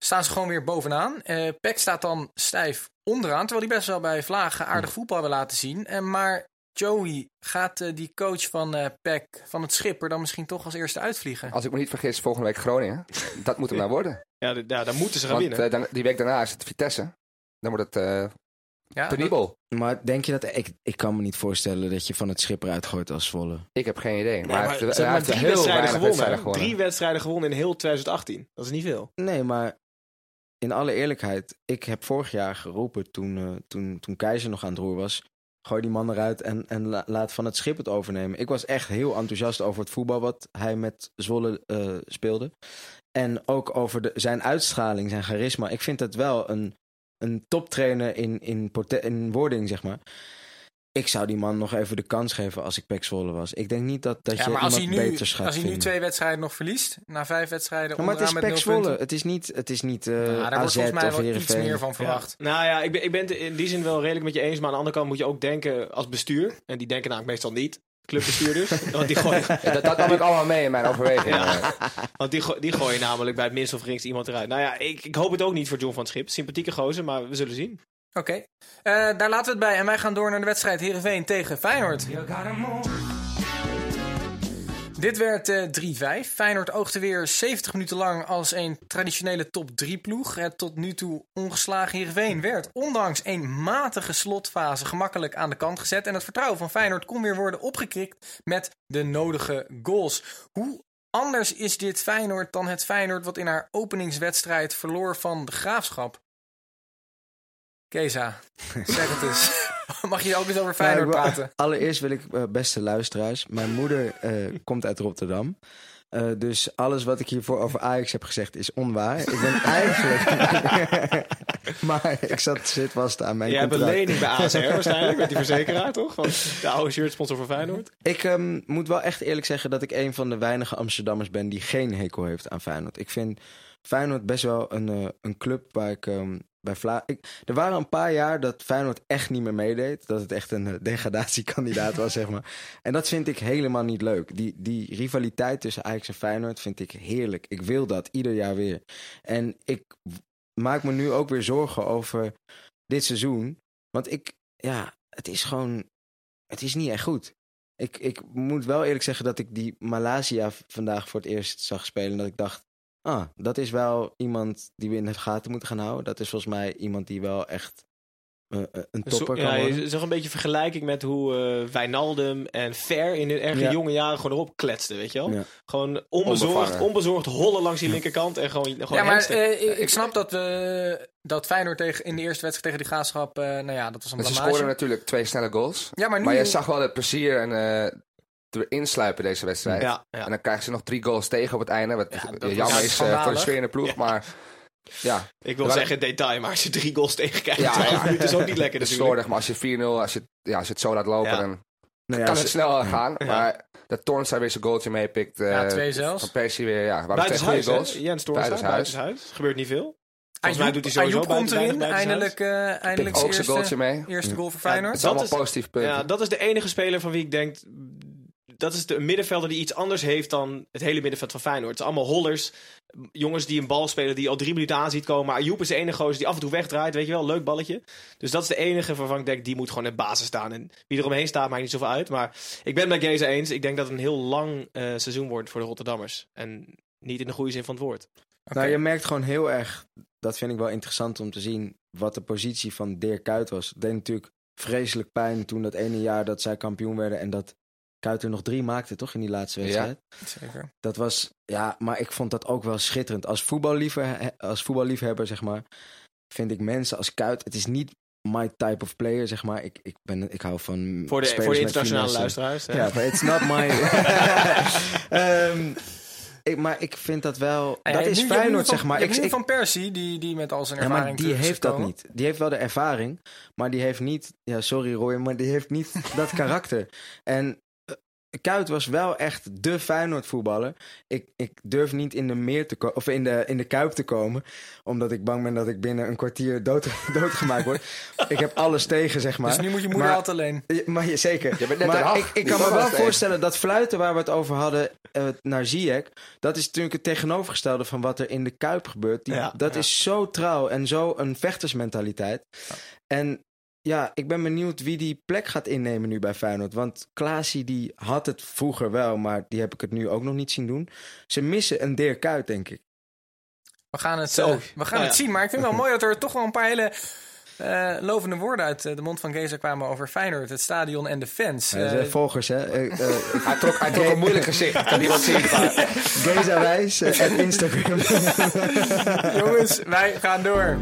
Speaker 1: staan ze gewoon weer bovenaan. Eh Peck staat dan stijf onderaan, terwijl hij best wel bij Vlagen aardig voetbal wil laten zien. En maar Joey, gaat die coach van eh Peck, van het Schipper, dan misschien toch als eerste uitvliegen?
Speaker 4: Als ik me niet vergis, volgende week Groningen. Dat moet hem nou worden.
Speaker 3: Ja, ja, daar moeten ze gaan
Speaker 4: Want
Speaker 3: winnen.
Speaker 4: dan, die week daarna is het Vitesse. Dan wordt het eh
Speaker 1: Ja,
Speaker 4: penibel.
Speaker 5: Maar denk je dat... Ik, ik kan me niet voorstellen dat je van het schipper uitgooit als Zwolle.
Speaker 4: Ik heb geen idee. Maar, hij heeft, hij
Speaker 3: drie
Speaker 4: heel
Speaker 3: wedstrijden gewonnen.
Speaker 4: wedstrijden gewonnen.
Speaker 3: Drie wedstrijden gewonnen in heel 2018. Dat is niet veel.
Speaker 5: Nee, maar in alle eerlijkheid, ik heb vorig jaar geroepen toen, eh, toen, toen Keizer nog aan het roer was. Gooi die man eruit en, en la- laat van het schip het overnemen. Ik was echt heel enthousiast over het voetbal wat hij met Zwolle eh, speelde. En ook over de, zijn uitstraling, zijn charisma. Ik vind het wel een, een toptrainer in, in, in wording, zeg maar. Ik zou die man nog even de kans geven als ik Pek Zwolle was. Ik denk niet dat, dat
Speaker 1: ja,
Speaker 5: je
Speaker 1: maar als hij,
Speaker 5: iemand
Speaker 1: nu,
Speaker 5: beters gaat
Speaker 1: als hij nu
Speaker 5: vinden.
Speaker 1: twee wedstrijden nog verliest, na vijf wedstrijden
Speaker 5: Ja, maar het is Pek Zwolle. Het is niet, het is niet eh
Speaker 1: Nou, daar wordt
Speaker 5: AZ
Speaker 1: volgens mij
Speaker 5: of
Speaker 1: wel iets meer van verwacht.
Speaker 3: Ja. Nou ja, ik ben, ik ben het in die zin wel redelijk met je eens. Maar aan de andere kant moet je ook denken als bestuur. En die denken namelijk meestal niet. Clubbestuurders. want die gooien,
Speaker 4: Ja, dat, dat nam ik allemaal mee in mijn overweging.
Speaker 3: Ja. want die, go- die gooien namelijk bij het minst of geringst iemand eruit. Nou ja, ik, ik hoop het ook niet voor John van het Schip. Sympathieke gozer, maar we zullen zien.
Speaker 1: Oké, Eh, daar laten we het bij. En wij gaan door naar de wedstrijd Heerenveen tegen Feyenoord. Dit werd eh 3-5. Feyenoord oogde weer 70 minuten lang als een traditionele top 3 ploeg. Het tot nu toe ongeslagen Heerenveen werd, ondanks een matige slotfase, gemakkelijk aan de kant gezet. En het vertrouwen van Feyenoord kon weer worden opgekrikt met de nodige goals. Hoe anders is dit Feyenoord dan het Feyenoord wat in haar openingswedstrijd verloor van de Graafschap? Keza, zeg het eens. Mag je ook eens over Feyenoord
Speaker 5: Nou,
Speaker 1: praten?
Speaker 5: Allereerst wil ik, eh, beste luisteraars, mijn moeder eh, komt uit Rotterdam. Eh, dus alles wat ik hiervoor over Ajax heb gezegd is onwaar. Ik ben eigenlijk... maar ik zat, zit vast aan mijn
Speaker 3: Jij hebt een lening bij ASR waarschijnlijk. Met die verzekeraar, toch? Van de oude shirtsponsor van Feyenoord.
Speaker 5: Ik ehm, moet wel echt eerlijk zeggen dat ik een van de weinige Amsterdammers ben die geen hekel heeft aan Feyenoord. Ik vind Feyenoord best wel een, een club waar ik ehm, bij. Ik, er waren een paar jaar dat Feyenoord echt niet meer meedeed. Dat het echt een eh, degradatiekandidaat was, zeg maar. En dat vind ik helemaal niet leuk. Die, die rivaliteit tussen Ajax en Feyenoord vind ik heerlijk. Ik wil dat ieder jaar weer. En ik maak me nu ook weer zorgen over dit seizoen. Want ik, ja, het is gewoon, het is niet echt goed. Ik, ik moet wel eerlijk zeggen dat ik die Malaysia vandaag voor het eerst zag spelen. En dat ik dacht, ah, dat is wel iemand die we in de gaten moeten gaan houden. Dat is volgens mij iemand die wel echt eh, eh, een topper
Speaker 3: ja,
Speaker 5: kan worden.
Speaker 3: je zag een beetje vergelijking met hoe eh Wijnaldum en Ver in hun erge
Speaker 5: Ja.
Speaker 3: jonge jaren gewoon erop kletsten, weet je wel?
Speaker 5: Ja.
Speaker 3: Gewoon onbezorgd,
Speaker 4: Onbevangen.
Speaker 3: onbezorgd hollen langs die linkerkant en gewoon, gewoon
Speaker 1: ja, maar eh, ik, ik snap dat, we, dat Feyenoord tegen, in de eerste wedstrijd tegen die graafschap, eh, nou ja, dat was een
Speaker 4: ze scoorden natuurlijk twee snelle goals.
Speaker 1: Ja, maar nu...
Speaker 4: Maar je zag wel het plezier en eh erin sluipen deze wedstrijd.
Speaker 3: ja, ja.
Speaker 4: En dan krijgen ze nog drie goals tegen op het einde. Wat
Speaker 1: Ja, dat
Speaker 4: jammer is eh, voor de sfeer in de ploeg. Maar ja,
Speaker 3: Ik wil
Speaker 4: Maar-
Speaker 3: zeggen detail, maar als je drie goals tegenkrijgt,
Speaker 4: Ja,
Speaker 3: ja. is ook niet lekker
Speaker 4: het is
Speaker 3: natuurlijk.
Speaker 4: slordig. Maar als je 4-0, als je, ja, als je het zo laat lopen,
Speaker 3: Ja.
Speaker 4: dan
Speaker 5: Nou ja,
Speaker 4: kan het snel gaan.
Speaker 3: Ja.
Speaker 4: Maar dat Toornstra weer zijn goaltje meepikt. eh,
Speaker 1: Ja, twee zelfs.
Speaker 4: Van Persie weer, ja. Waren twee goede
Speaker 3: hè?
Speaker 4: goals.
Speaker 3: Jens
Speaker 4: Buitenshuis.
Speaker 3: buitenshuis. Gebeurt niet veel. Volgens mij doet hij sowieso
Speaker 1: Ayoub komt erin, eindelijk, eh eindelijk
Speaker 4: Ook
Speaker 1: zijn
Speaker 4: goaltje
Speaker 1: eerste,
Speaker 4: mee.
Speaker 1: eerste goal voor
Speaker 3: Ja,
Speaker 1: Feyenoord.
Speaker 4: Het is allemaal
Speaker 3: Dat is-
Speaker 4: positieve punten.
Speaker 3: Ja, dat is de enige speler van wie ik denk... Dat is de een middenvelder die iets anders heeft dan het hele middenveld van Feyenoord. Het is allemaal hollers. Jongens die een bal spelen die al drie minuten aan ziet komen. Maar Ayoub is de enige gozer die af en toe wegdraait. Weet je wel, leuk balletje. Dus dat is de enige waarvan ik denk, die moet gewoon in basis staan. En wie er omheen staat, maakt niet zoveel uit. Maar ik ben het met Geza eens. Ik denk dat het een heel lang eh, seizoen wordt voor de Rotterdammers. En niet in de goede zin van het woord.
Speaker 5: Nou, je merkt gewoon heel erg, dat vind ik wel interessant om te zien, wat de positie van Dirk Kuyt was. Deed natuurlijk vreselijk pijn toen dat ene jaar dat zij kampioen werden en dat Kuit er nog drie maakte, toch, in die laatste wedstrijd?
Speaker 1: Zeker.
Speaker 5: Dat was, ja, maar ik vond dat ook wel schitterend. Als voetballiefhebber, als voetballiefhebber zeg maar, vind ik mensen als Kuit, het is niet my type of player, zeg maar. Ik, ik, ben, ik hou van
Speaker 3: Voor de, voor de internationale luisteraars.
Speaker 5: Ja, but it's not my... Ehm, ik, maar ik vind dat wel...
Speaker 1: Ja,
Speaker 5: dat is
Speaker 1: nu-
Speaker 5: Feyenoord, zeg
Speaker 1: van-
Speaker 5: maar. Ik, ik,
Speaker 1: van Persie, die, die met al zijn
Speaker 5: ja,
Speaker 1: ervaring
Speaker 5: maar die heeft dat niet. Die heeft wel de ervaring, maar die heeft niet... Ja, sorry Roy, maar die heeft niet dat karakter. En Kuit was wel echt de Feyenoord voetballer. Ik, ik durf niet in de meer te of in de, in de kuip te komen, omdat ik bang ben dat ik binnen een kwartier dood, doodgemaakt word. ik heb alles tegen, zeg maar.
Speaker 1: Dus nu moet je moeder
Speaker 5: Maar-
Speaker 1: altijd alleen.
Speaker 5: Maar je, zeker.
Speaker 4: Je bent net
Speaker 5: maar ik, ik kan me wel
Speaker 4: tegen.
Speaker 5: voorstellen dat fluiten waar we het over hadden eh, naar Ziyech, dat is natuurlijk het tegenovergestelde van wat er in de Kuip gebeurt. Die,
Speaker 3: Ja,
Speaker 5: dat
Speaker 3: ja.
Speaker 5: is zo trouw en zo een vechtersmentaliteit. En ja, ik ben benieuwd wie die plek gaat innemen nu bij Feyenoord. Want Klaasie die had het vroeger wel, maar die heb ik het nu ook nog niet zien doen. Ze missen een Dirk Kuyt, denk ik.
Speaker 1: We gaan het,
Speaker 3: Zo.
Speaker 1: eh, we gaan het zien. Maar ik vind het wel mooi dat er toch wel een paar hele eh, lovende woorden uit eh, de mond van Geza kwamen over Feyenoord, het stadion en de fans.
Speaker 5: Volgers, hè. Eh,
Speaker 4: Hij trok, hij trok een moeilijk gezicht. Kan zien.
Speaker 5: Geza Wijs en Instagram.
Speaker 1: jongens, wij gaan door.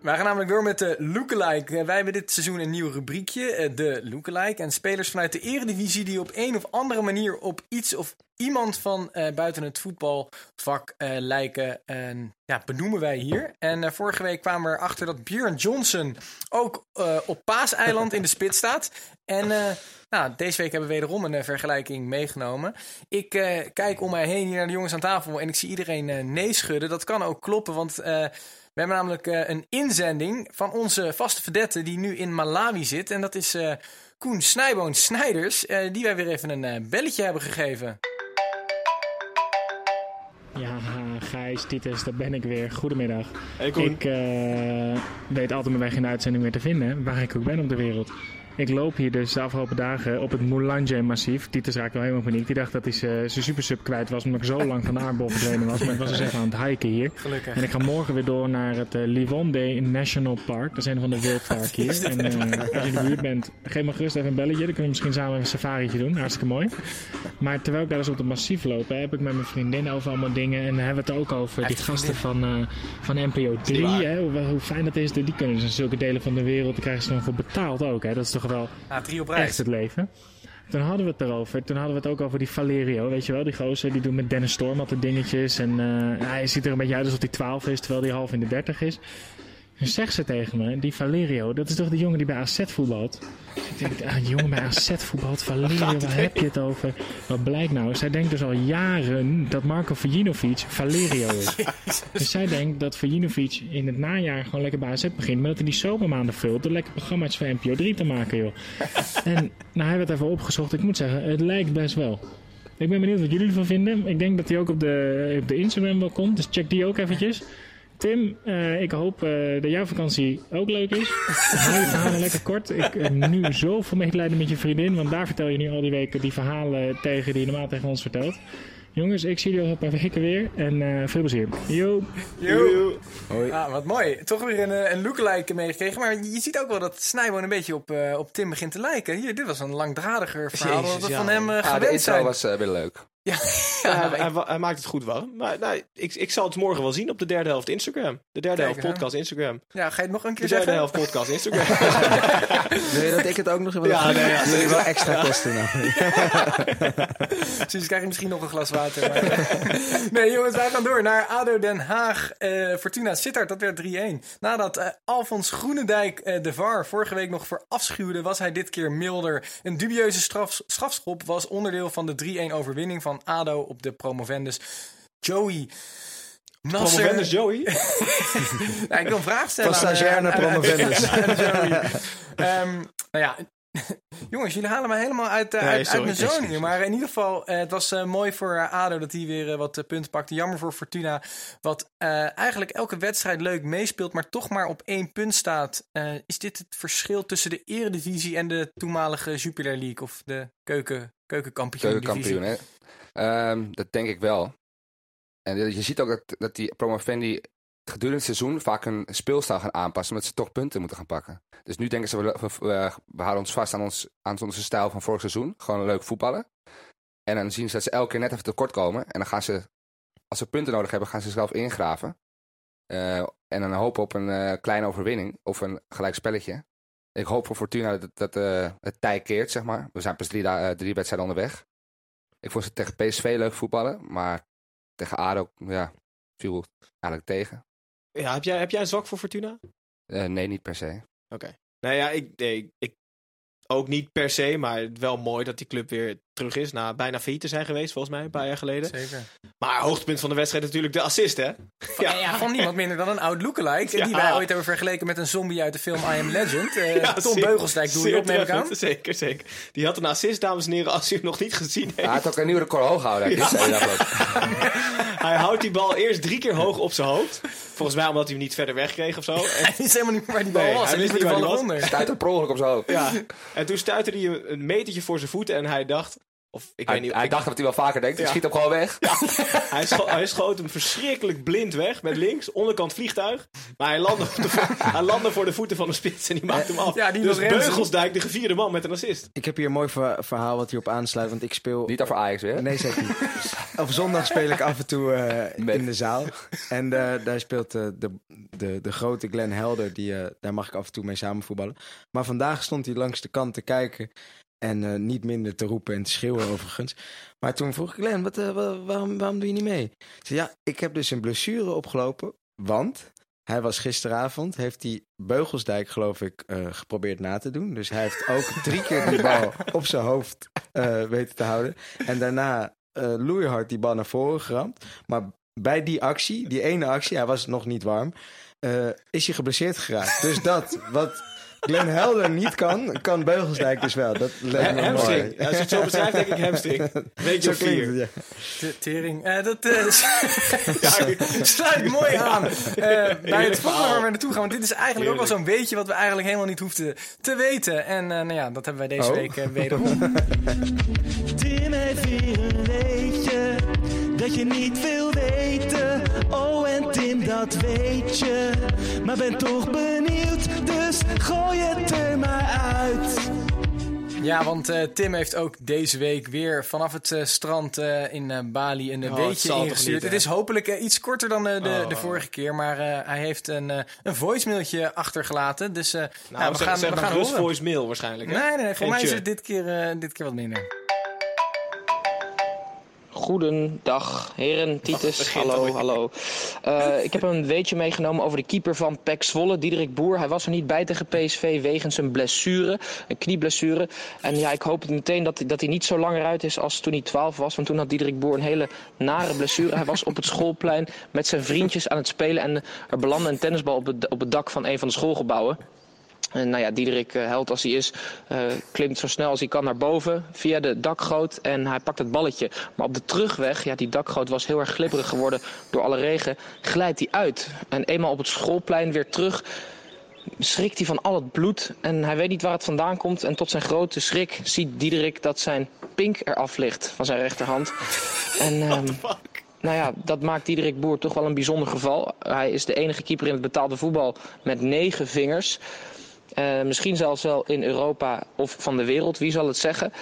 Speaker 1: Wij gaan namelijk door met de Lookalike. Eh, wij hebben dit seizoen een nieuw rubriekje, eh, de Lookalike. En spelers vanuit de eredivisie die op een of andere manier op iets of iemand van eh, buiten het voetbalvak eh, lijken, en, ja, benoemen wij hier. En eh, vorige week kwamen we erachter dat Björn Johnson ook op Paaseiland in de spits staat. En nou, deze week hebben we wederom een vergelijking meegenomen. Ik kijk om mij heen hier naar de jongens aan tafel en ik zie iedereen nee schudden. Dat kan ook kloppen, want we hebben namelijk een inzending van onze vaste vedette die nu in Malawi zit. En dat is Koen Snijboon Snijders, die wij weer even een belletje hebben gegeven.
Speaker 6: Ja, Gijs, Titus, daar ben ik weer. Goedemiddag.
Speaker 3: Hey.
Speaker 6: Ik eh, weet altijd mijn weg in de uitzending weer te vinden, waar ik ook ben op de wereld. Ik loop hier dus de afgelopen dagen op het Moulanje-massief. Titus raakte wel helemaal paniek. Die dacht dat hij zijn supersub kwijt was, omdat ik zo lang van de aardbol verdwenen was. Maar ik was dus even aan het hiken hier.
Speaker 1: Gelukkig.
Speaker 6: En ik ga morgen weer door naar het eh, Livonde National Park. Dat is een van de wildpark hier. En eh, als je in de buurt bent, geef me gerust even een belletje. Dan kunnen we misschien samen een safarietje doen. Hartstikke mooi. Maar terwijl ik daar dus op het massief loop, hè, heb ik met mijn vriendin over allemaal dingen. En dan hebben we het ook over die gasten van, eh, van NPO 3. Hè, hoe, hoe fijn dat is. Die kunnen dus in zulke delen van de wereld. Daar krijgen ze dan voor betaald ook. Hè. Dat is toch wel
Speaker 1: Ah, drie op
Speaker 6: echt het leven. Toen hadden we het erover. Toen hadden we het ook over die Valerio. Weet je wel, die gozer die doet met Dennis Storm altijd dingetjes. En eh, hij ziet er een beetje uit alsof hij 12 is, terwijl hij half in de 30 is. En zegt ze tegen me, die Valerio, dat is toch de jongen die bij AZ voetbalt? Ik denk, ah, jongen bij AZ voetbalt, Valerio, waar heb je het over? Wat blijkt nou? Zij denkt dus al jaren dat Marco Vujinovic Valerio is. Dus zij denkt dat Vujinovic in het najaar gewoon lekker bij AZ begint. Maar dat hij die zomermaanden vult door lekker programma's voor NPO 3 te maken, joh. En nou, hij het even opgezocht. Ik moet zeggen, het lijkt best wel. Ik ben benieuwd wat jullie ervan vinden. Ik denk dat hij ook op de, op de Instagram wel komt. Dus check die ook eventjes. Tim, eh, ik hoop eh, dat jouw vakantie ook leuk is. Hou je verhalen lekker kort. Ik heb nu zoveel medelijden met je vriendin. Want daar vertel je nu al die weken die verhalen tegen die je normaal tegen ons vertelt. Jongens, ik zie jullie over een paar weken weer. En eh, veel plezier. Yo!
Speaker 1: Yo. Ah, wat mooi. Toch weer een, eh, een lookalike meegekregen. Maar je ziet ook wel dat Snijboon een beetje op, eh, op Tim begint te lijken. Hier, dit was een langdradiger verhaal dan
Speaker 3: Jezus,
Speaker 1: we
Speaker 3: ja.
Speaker 1: van hem eh,
Speaker 4: ah, de
Speaker 1: gewend
Speaker 4: intro
Speaker 1: zijn.
Speaker 4: was eh, weer leuk.
Speaker 1: Ja,
Speaker 3: Ja,
Speaker 1: ja,
Speaker 3: hij, hij, hij maakt het goed wel. Maar nou, ik, ik zal het morgen wel zien op de derde helft Instagram. De derde
Speaker 1: Kijk,
Speaker 3: helft
Speaker 1: hè.
Speaker 3: podcast Instagram.
Speaker 1: ja, ga je het nog een
Speaker 3: De
Speaker 1: keer
Speaker 3: derde
Speaker 1: zeggen?
Speaker 3: helft podcast Instagram.
Speaker 5: Wil je dat ik het ook nog even
Speaker 3: Ja, nee, ja,
Speaker 5: Wil je wel extra kosten nou?
Speaker 1: Precies, krijg je misschien nog een glas water. Maar... nee, jongens, wij gaan door naar ADO Den Haag. eh, Fortuna Sittard, dat werd 3-1. Nadat eh, Alfons Groenendijk eh, de VAR vorige week nog verafschuwde... was hij dit keer milder. Een dubieuze straf, strafschop was onderdeel van de 3-1 overwinning van ADO op de promovendus Joey... Nasser.
Speaker 3: Promovendus Joey.
Speaker 1: Ik wil een vraag stellen.
Speaker 5: Van stagiair
Speaker 1: eh,
Speaker 5: naar promovendus.
Speaker 1: Ehm, nou ja, jongens, jullie halen me helemaal uit,
Speaker 3: Nee,
Speaker 1: uit, mijn hier. Maar in ieder geval, eh, het was mooi voor ADO dat hij weer wat punten pakte. Jammer voor Fortuna, wat eigenlijk elke wedstrijd leuk meespeelt, maar toch maar op één punt staat. Is dit het verschil tussen de eredivisie en de toenmalige Jupiler League of de keuken, keukenkampioen
Speaker 4: Keukenkampioen, hè? Ehm, dat denk ik wel. En je ziet ook dat, dat die promovendi gedurende het seizoen vaak hun speelstijl gaan aanpassen, omdat ze toch punten moeten gaan pakken. Dus nu denken ze, we, we, we- houden ons vast aan, ons, aan onze stijl van vorig seizoen. Gewoon leuk voetballen. En dan zien ze dat ze elke keer net even tekort komen. En dan gaan ze, als ze punten nodig hebben, gaan ze zelf ingraven. Eh, en dan hopen op een eh, kleine overwinning of een gelijk spelletje. Ik hoop voor Fortuna dat, dat eh, het tij keert, zeg maar. We zijn pas drie, drie wedstrijden onderweg. Ik vond ze tegen PSV leuk voetballen, maar tegen ADO, ja, viel eigenlijk tegen.
Speaker 3: Ja, heb jij, heb jij een zwak voor Fortuna?
Speaker 4: Eh, nee, niet per se.
Speaker 3: Nou ja, ik, nee, ik ook niet per se, maar wel mooi dat die club weer terug is. Na bijna failliet te zijn geweest, volgens mij, een paar jaar geleden.
Speaker 1: Zeker.
Speaker 3: Maar hoogtepunt van de wedstrijd natuurlijk de assist, hè?
Speaker 1: Ja, van niemand minder dan een oud lookalike.
Speaker 3: Ja.
Speaker 1: Die wij ooit hebben vergeleken met een zombie uit de film I Am Legend. Eh,
Speaker 3: Ja,
Speaker 1: Tom
Speaker 3: zeer-
Speaker 1: Beugelsdijk doe je op, neem ik aan.
Speaker 3: Zeker, zeker. Die had een assist, dames en heren, als u hem nog niet gezien heeft.
Speaker 4: Hij had ook een nieuw record hoog houden. hij
Speaker 3: houdt die bal eerst drie keer hoog op zijn hoofd. Volgens mij omdat hij hem niet verder wegkreeg of zo. En,
Speaker 1: Hij wist helemaal niet meer waar die bal
Speaker 3: Nee,
Speaker 1: was.
Speaker 3: hij wist niet waar die was.
Speaker 1: onder.
Speaker 4: Stuit er per ongeluk op zijn hoofd.
Speaker 3: ja. en toen stuitte hij een- een metertje voor zijn voeten en hij dacht... Of, ik
Speaker 4: Hij,
Speaker 3: weet niet,
Speaker 4: hij
Speaker 3: ik-
Speaker 4: dacht dat hij wel vaker denkt.
Speaker 3: Ja.
Speaker 4: Schiet hem gewoon weg.
Speaker 3: hij, scho- hij schoot hem verschrikkelijk blind weg met links, onderkant vliegtuig. Maar hij landde, hij landde voor de voeten van de spits en die maakte hem af.
Speaker 1: Ja, die
Speaker 3: dus. Beugelsdijk, de gevierde man met een assist.
Speaker 5: Ik heb hier een mooi ver- verhaal wat hierop aansluit, want ik speel...
Speaker 4: Niet over Ajax weer.
Speaker 5: Nee, zeker niet. Op zondag speel ik af en toe eh, in de zaal. En eh, daar speelt eh, de, de, de grote Glenn Helder, die, eh, daar mag ik af en toe mee samen voetballen. Maar vandaag stond hij langs de kant te kijken en eh, niet minder te roepen en te schreeuwen overigens. Maar toen vroeg ik Glenn, wat, eh, wa- waarom, waarom doe je niet mee? Ik zei, ja, ik heb dus een blessure opgelopen, want... Hij was gisteravond, heeft hij Beugelsdijk, geloof ik, eh, geprobeerd na te doen. Dus hij heeft ook drie keer die bal op zijn hoofd weten te houden. En daarna loeihard die bal naar voren geramd. Maar bij die actie, die ene actie, hij was nog niet warm, is hij geblesseerd geraakt. Dus dat, wat Glenn Helder niet kan, kan Beugelsdijk dus wel. Dat lijkt me
Speaker 3: hamstring.
Speaker 5: mooi.
Speaker 3: Ja, als je het zo beschrijft, denk ik hamstring. Weet je vier.
Speaker 5: het, ja.
Speaker 1: De tering. Eh, dat eh, sluit mooi aan eh, bij het volgende waar we naartoe gaan. Want dit is eigenlijk ook wel zo'n beetje wat we eigenlijk helemaal niet hoefden te weten. En eh, nou ja, dat hebben wij deze
Speaker 5: Oh.
Speaker 1: week wederom.
Speaker 2: Tim heeft weer een weetje dat je niet wil weten. Oh, en Tim, dat weet je. Maar ben toch benieuwd, dus gooi het er maar uit.
Speaker 1: Ja, want eh, Tim heeft ook deze week weer vanaf het eh, strand eh, in eh, Bali een
Speaker 3: Oh, toch
Speaker 1: ingestuurd.
Speaker 3: niet,
Speaker 1: het is hopelijk iets korter dan eh, de, de
Speaker 3: Oh.
Speaker 1: vorige keer. Maar eh, hij heeft een, eh een voicemailtje achtergelaten. Dus eh,
Speaker 3: Nou,
Speaker 1: nou, we
Speaker 3: zeg,
Speaker 1: gaan,
Speaker 3: zeg
Speaker 1: we gaan horen.
Speaker 3: voicemail waarschijnlijk. hè?
Speaker 1: Nee, nee, nee. Voor mij is het dit keer, eh, dit keer wat minder.
Speaker 7: Goedendag, heren. Titus, hallo, hallo. Eh, ik heb een weetje meegenomen over de keeper van PEC Zwolle, Diederik Boer. Hij was er niet bij tegen PSV wegens een blessure, een knieblessure. En ja, ik hoop meteen dat, dat hij niet zo langer uit is als toen hij 12 was. Want toen had Diederik Boer een hele nare blessure. Hij was op het schoolplein met zijn vriendjes aan het spelen. En er belandde een tennisbal op het, op het dak van een van de schoolgebouwen. En nou ja, Diederik, eh, held als hij is, eh, klimt zo snel als hij kan naar boven via de dakgoot. En hij pakt het balletje. Maar op de terugweg, ja, die dakgoot was heel erg glibberig geworden door alle regen, glijdt hij uit. En eenmaal op het schoolplein weer terug, schrikt hij van al het bloed. En hij weet niet waar het vandaan komt. En tot zijn grote schrik ziet Diederik dat zijn pink eraf ligt van zijn rechterhand. En ehm, nou ja, dat maakt Diederik Boer toch wel een bijzonder geval. Hij is de enige keeper in het betaalde voetbal met negen vingers. Eh, misschien zelfs wel in Europa of van de wereld, wie zal het zeggen.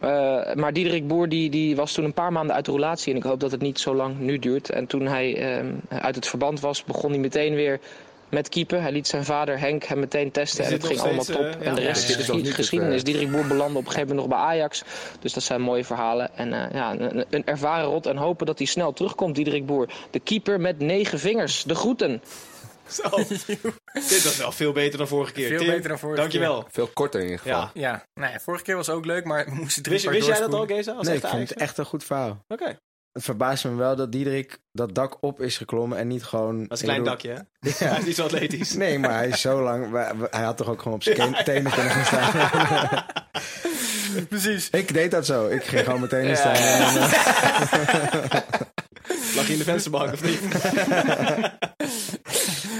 Speaker 7: Eh, maar Diederik Boer die, die was toen een paar maanden uit de roulatie. En ik hoop dat het niet zo lang nu duurt. En toen hij eh, uit het verband was, begon hij meteen weer met keeper. Hij liet zijn vader Henk hem meteen testen. En het ging allemaal top.
Speaker 3: eh,
Speaker 7: en de rest
Speaker 1: ja,
Speaker 7: is
Speaker 4: het,
Speaker 7: geschiedenis. Diederik Boer belandde op een gegeven moment nog bij Ajax. Dus dat zijn mooie verhalen. En ja, een, een ervaren rot. En hopen dat hij snel terugkomt, Diederik Boer. De keeper met negen vingers. De groeten.
Speaker 3: Zo. Dit was wel veel beter dan vorige keer.
Speaker 1: Veel
Speaker 3: Tim,
Speaker 1: beter dan vorige
Speaker 3: dankjewel.
Speaker 4: Veel korter in ieder geval.
Speaker 3: Ja.
Speaker 1: Ja, nou ja, vorige keer was ook leuk, maar we moesten drie
Speaker 3: Wist,
Speaker 1: keer
Speaker 3: wist jij dat
Speaker 1: doorspoelen.
Speaker 3: Geza? Als
Speaker 5: Nee, ik vind het echt een goed verhaal.
Speaker 3: Oké,
Speaker 5: Het verbaast me wel dat Diederik dat dak op is geklommen en niet gewoon...
Speaker 3: dat is een klein dakje, hè? Hij is niet zo atletisch.
Speaker 5: Nee, maar hij is zo lang... Hij had toch ook gewoon op zijn tenen kunnen gaan staan.
Speaker 1: Precies.
Speaker 5: ik deed dat zo. Ik ging gewoon meteen in
Speaker 3: Ja,
Speaker 5: staan.
Speaker 3: ja,
Speaker 5: En,
Speaker 3: Lag je in de vensterbank of niet?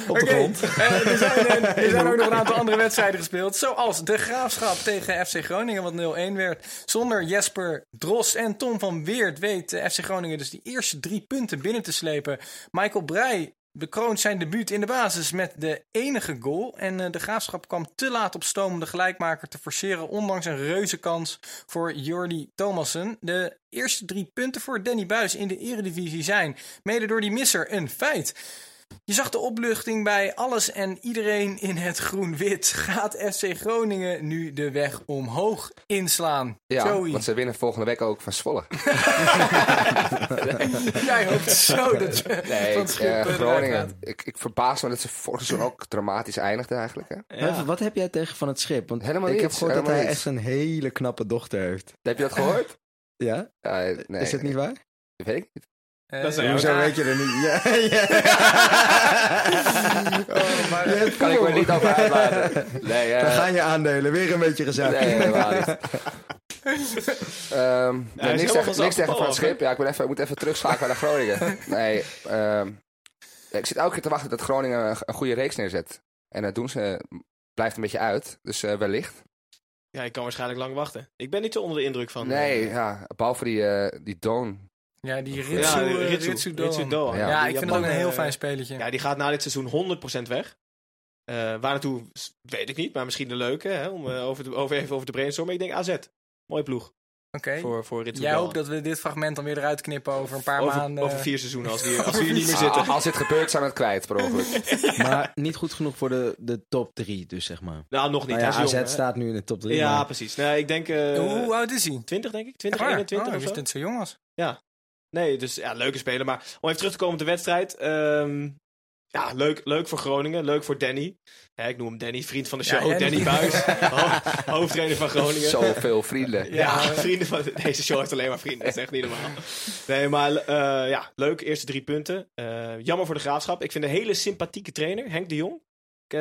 Speaker 5: op de grond.
Speaker 1: eh, er, zijn, eh, er zijn ook nog een aantal andere wedstrijden gespeeld. Zoals de Graafschap tegen FC Groningen, wat 0-1 werd. Zonder Jesper Drost en Tom van Weert weet FC Groningen dus die eerste drie punten binnen te slepen. Michael Breij bekroont zijn debuut in de basis met de enige goal. En eh, de graafschap kwam te laat op stoom om de gelijkmaker te forceren, ondanks een reuze kans voor Jordi Thomassen. De eerste drie punten voor Danny Buis in de eredivisie zijn, mede door die misser, een feit. Je zag de opluchting bij alles en iedereen in het groen-wit. Gaat FC Groningen nu de weg omhoog inslaan?
Speaker 4: Ja,
Speaker 1: Joey.
Speaker 4: want ze winnen volgende week ook van Zwolle.
Speaker 1: Jij hoopt zo dat je
Speaker 4: Nee,
Speaker 1: van
Speaker 4: ik,
Speaker 1: het schip
Speaker 4: eh,
Speaker 1: eh,
Speaker 4: Groningen. Ik, ik verbaas me dat ze vorig seizoen ook dramatisch eindigden eigenlijk. Hè?
Speaker 5: Wat, wat heb jij tegen Van het Schip? Want
Speaker 4: Helemaal
Speaker 5: ik heb gehoord dat hij echt een hele knappe dochter heeft.
Speaker 4: Heb je dat gehoord?
Speaker 5: Ja?
Speaker 4: Nee,
Speaker 5: Is dat niet waar?
Speaker 4: Weet ik niet.
Speaker 1: Eh,
Speaker 3: Dat is een-
Speaker 1: ja,
Speaker 5: Hoezo weet je er niet? Ja, ja.
Speaker 1: oh, maar,
Speaker 4: Kan ik me niet over uitlaten. Nee, eh,
Speaker 5: Dan gaan je aandelen. Weer een beetje gezag.
Speaker 4: Nee, helemaal niet. Ehm, nee, niks tegen,
Speaker 3: van
Speaker 4: niks
Speaker 3: zijn
Speaker 4: tegen Van het Schip. Ja, ik, ben even, ik moet even terugschakelen naar Groningen. Nee, ehm, ik zit elke keer te wachten dat Groningen een, een goede reeks neerzet. En dat doen ze, blijft een beetje uit. Dus eh, wellicht.
Speaker 3: Ja, ik kan waarschijnlijk lang wachten. Ik ben niet zo onder de indruk van...
Speaker 4: nee,
Speaker 3: eh,
Speaker 4: ja, behalve die, eh, die Doon.
Speaker 1: Ja, die
Speaker 3: ja,
Speaker 1: Ritsu, eh,
Speaker 3: Ritsu,
Speaker 1: Ritsu Doan.
Speaker 3: Ritsu Doan.
Speaker 4: Ja.
Speaker 1: Ja, ik vind het ook een heel
Speaker 3: eh,
Speaker 1: fijn spelletje.
Speaker 3: Ja, die gaat na dit seizoen 100% weg. Eh waar naartoe, weet ik niet. Maar misschien een leuke, hè, om over, de, over even over de brainstormen. Ik denk AZ. Mooie ploeg
Speaker 1: Oké.
Speaker 3: voor, voor Ritsu
Speaker 1: Jij hoopt dat we dit fragment dan weer eruit knippen over een paar
Speaker 3: over,
Speaker 1: maanden.
Speaker 3: over vier seizoenen, als die, als hier niet meer zitten.
Speaker 4: Ah, als dit gebeurt, zijn we het kwijt, per ongeluk.
Speaker 5: Maar niet goed genoeg voor de, de top 3, dus zeg maar.
Speaker 3: Nou, nog niet.
Speaker 5: Nou ja,
Speaker 3: is
Speaker 5: AZ
Speaker 3: jong,
Speaker 5: staat nu in de top 3.
Speaker 3: Ja, precies. Nee, ik denk... eh,
Speaker 1: Hoe oud is hij?
Speaker 3: 20, denk ik. 20,
Speaker 1: Echt waar?
Speaker 3: 21
Speaker 1: oh,
Speaker 3: of zo.
Speaker 1: dat het zo jong was.
Speaker 3: Nee, dus ja, leuke speler. Maar om even terug te komen op de wedstrijd. ehm, ja, leuk, leuk voor Groningen. Leuk voor Danny. Ja, ik noem hem Danny, vriend van de show. Danny Buis, ho- hoofdtrainer van Groningen.
Speaker 4: Zoveel vrienden.
Speaker 3: Ja, vrienden van deze show heeft alleen maar vrienden. Dat is echt niet normaal. Nee, maar eh, ja, leuk. Eerste drie punten. Eh, jammer voor de graafschap. Ik vind een hele sympathieke trainer, Henk de Jong. Eh,